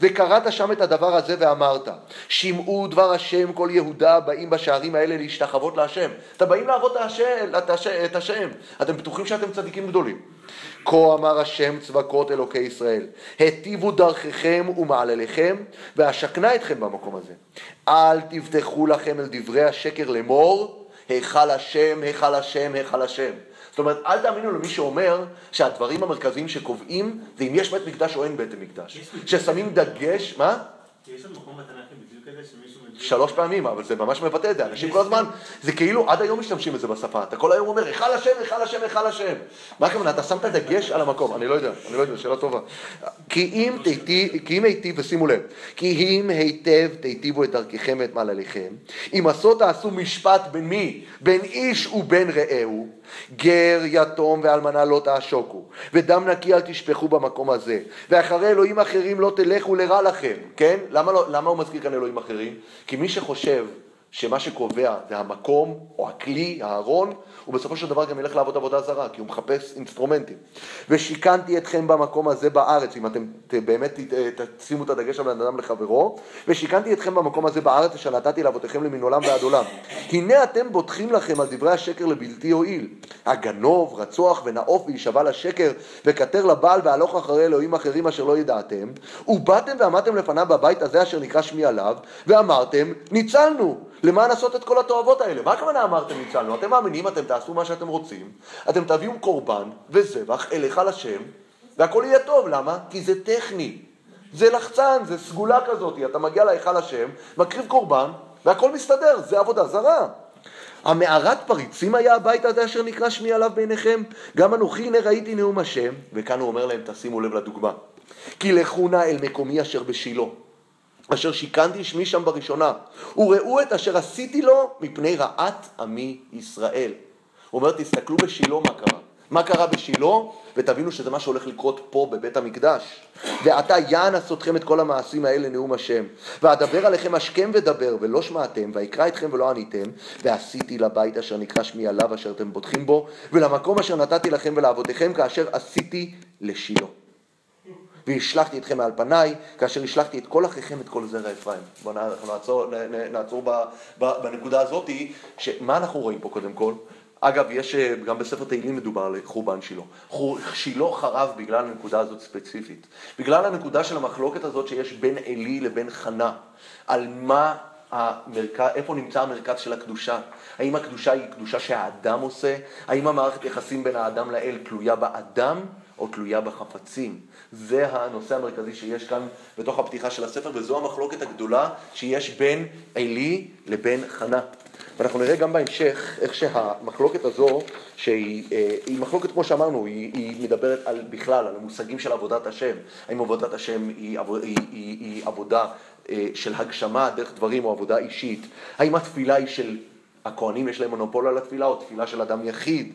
וקראת שם את הדבר הזה ואמרת, שמעו דבר השם כל יהודה באים בשערים האלה להשתחוות להשם. אתם באים לעבוד את השם, אתם בטוחים שאתם צדיקים גדולים. כה אמר השם צבקות אלוקי ישראל, היטיבו דרככם ומעלליכם, ואשכנה אתכם במקום הזה. אל תבטחו לכם אל דברי השקר לאמור, היכל השם, היכל השם, היכל השם. זאת אומרת, אל תאמינו למי שאומר שהדברים המרכזיים שקובעים זה אם יש בית מקדש או אין בית מקדש. ששמים דגש, מה? יש עוד מקום בתנ"ך בדיוק כזה שמישהו מדבר? שלוש פעמים, אבל זה ממש מבטא את זה. אנשים כל הזמן, זה כאילו עד היום משתמשים בזה בשפה. אתה כל היום אומר, היכל השם, היכל השם, היכל השם. מה הכוונה? אתה שמת דגש על המקום. אני לא יודע, אני לא יודע, שאלה טובה. כי אם היטיב, ושימו לב, כי אם היטב תיטיבו את דרככם ואת מעלליכם, אם עשו תעשו משפט בין מי? בין איש ובין רעהו. גר, יתום ואלמנה לא תעשוקו, ודם נקי אל תשפכו במקום הזה, ואחרי אלוהים אחרים לא תלכו לרע לכם, כן? למה, לא, למה הוא מזכיר כאן אלוהים אחרים? כי מי שחושב שמה שקובע זה המקום או הכלי, הארון, הוא בסופו של דבר גם ילך לעבוד עבודה זרה, כי הוא מחפש אינסטרומנטים. ושיכנתי אתכם במקום הזה בארץ, אם אתם באמת תשימו את הדגש על בן אדם לחברו, ושיכנתי אתכם במקום הזה בארץ אשר נתתי לאבותיכם למן עולם ועד עולם. הנה אתם בוטחים לכם על דברי השקר לבלתי הועיל. הגנוב, רצוח ונאוף ויישבע לשקר, וכתר לבעל והלוך אחרי אלוהים אחרים אשר לא ידעתם, ובאתם ועמדתם לפניו בבית הזה אשר נקרא שמי עליו, ואמרתם, ניצלנו. למען לעשות את כל התועבות האלה. מה הכוונה אמרתם ניצלנו? אתם מאמינים, אתם תעשו מה שאתם רוצים, אתם תביאו קורבן וזבח אליך לשם, והכל יהיה טוב. למה? כי זה טכני. זה לחצן, זה סגולה כזאת. אתה מגיע להיכל השם, מקריב קורבן, והכל מסתדר, זה עבודה זרה. המערת פריצים היה הבית הזה אשר נקרא שמי עליו בעיניכם? גם אנוכי הנה ראיתי נאום השם, וכאן הוא אומר להם, תשימו לב לדוגמה. כי לכו נא אל מקומי אשר בשילה. אשר שיכנתי שמי שם בראשונה, וראו את אשר עשיתי לו מפני רעת עמי ישראל. הוא אומר, תסתכלו בשילה מה קרה. מה קרה בשילה? ותבינו שזה מה שהולך לקרות פה בבית המקדש. ועתה יען עשותכם את כל המעשים האלה נאום השם. ואדבר עליכם השכם ודבר, ולא שמעתם, ויקרא אתכם ולא עניתם, ועשיתי לבית אשר נקרא שמי עליו אשר אתם בוטחים בו, ולמקום אשר נתתי לכם ולאבותיכם כאשר עשיתי לשילה. והשלכתי אתכם מעל פניי, כאשר השלכתי את כל אחיכם, את כל זרע אפרים. בואו נעצור, נעצור בנקודה הזאתי, שמה אנחנו רואים פה קודם כל? אגב, יש, אה, גם בספר תהילים מדובר על חורבן שילה. שילה חרב בגלל הנקודה הזאת ספציפית. בגלל הנקודה של המחלוקת הזאת שיש בין עלי לבין חנה, על מה המרכז, איפה נמצא המרכז של הקדושה? האם הקדושה היא קדושה שהאדם עושה? האם המערכת יחסים בין האדם לאל תלויה באדם או תלויה בחפצים? זה הנושא המרכזי שיש כאן בתוך הפתיחה של הספר, וזו המחלוקת הגדולה שיש בין עלי לבין חנה. ואנחנו נראה גם בהמשך איך שהמחלוקת הזו, שהיא אה, היא מחלוקת כמו שאמרנו, היא, היא מדברת על, בכלל על המושגים של עבודת השם. האם עבודת השם היא, עבוד, היא, היא, היא עבודה אה, של הגשמה דרך דברים או עבודה אישית? האם התפילה היא של הכהנים יש להם מונופול על התפילה או תפילה של אדם יחיד?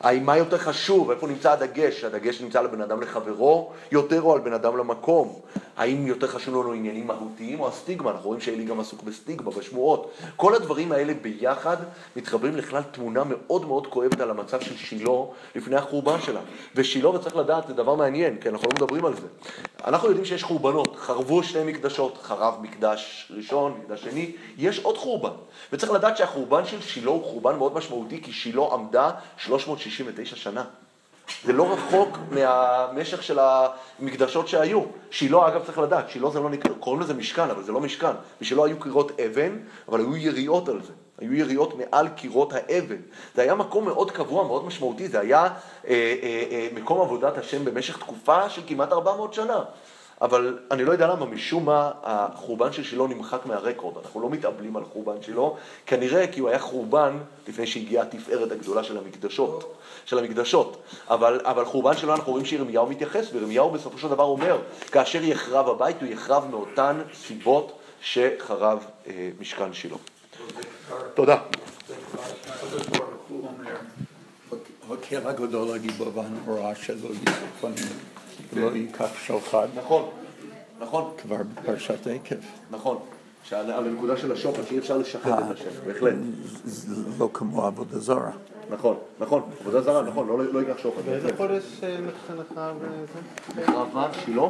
האם מה יותר חשוב? איפה נמצא הדגש? הדגש נמצא על בן אדם לחברו יותר או על בן אדם למקום? האם יותר חשוב לנו עניינים מהותיים או הסטיגמה? אנחנו רואים שאלי גם עסוק בסטיגמה, בשמועות. כל הדברים האלה ביחד מתחברים לכלל תמונה מאוד מאוד כואבת על המצב של שילה לפני החורבן שלה. ושילה, וצריך לדעת, זה דבר מעניין, כי אנחנו לא מדברים על זה. אנחנו יודעים שיש חורבנות, חרבו שני מקדשות, חרב מקדש ראשון, מקדש שני, יש עוד חורבן. וצריך לדעת שהחורבן של שילה הוא חורבן מאוד משמעותי, כי שילה עמדה 369 שנה. זה לא רחוק מהמשך של המקדשות שהיו. שילה, אגב, צריך לדעת, שילה זה לא נקרא, קוראים לזה משכן, אבל זה לא משכן. בשילה היו קירות אבן, אבל היו יריעות על זה. היו יריעות מעל קירות האבן. זה היה מקום מאוד קבוע, מאוד משמעותי, זה היה אה, אה, אה, מקום עבודת השם במשך תקופה של כמעט 400 שנה. אבל אני לא יודע למה, משום מה החורבן של שילה נמחק מהרקורד. אנחנו לא מתאבלים על חורבן שילה, כנראה כי הוא היה חורבן לפני שהגיעה התפארת הגדולה של המקדשות. של המקדשות. אבל, אבל חורבן שלו אנחנו רואים שירמיהו מתייחס, וירמיהו בסופו של דבר אומר, כאשר יחרב הבית, הוא יחרב מאותן סיבות שחרב אה, משכן שילה. תודה. הקהל הגדול הגיבור והנורא שלא יפנים ולא ייקח שוחד נכון, נכון, כבר בפרשת עקב. נכון. שעל על הנקודה של השוחד שאי אפשר לשחד את השם, בהחלט. לא כמו עבודה זרה. נכון, נכון, עבודה זרה, נכון, לא, לא ייקח שוחד. באיזה חודש אה, נחנכה וזה? נחרב? שילה?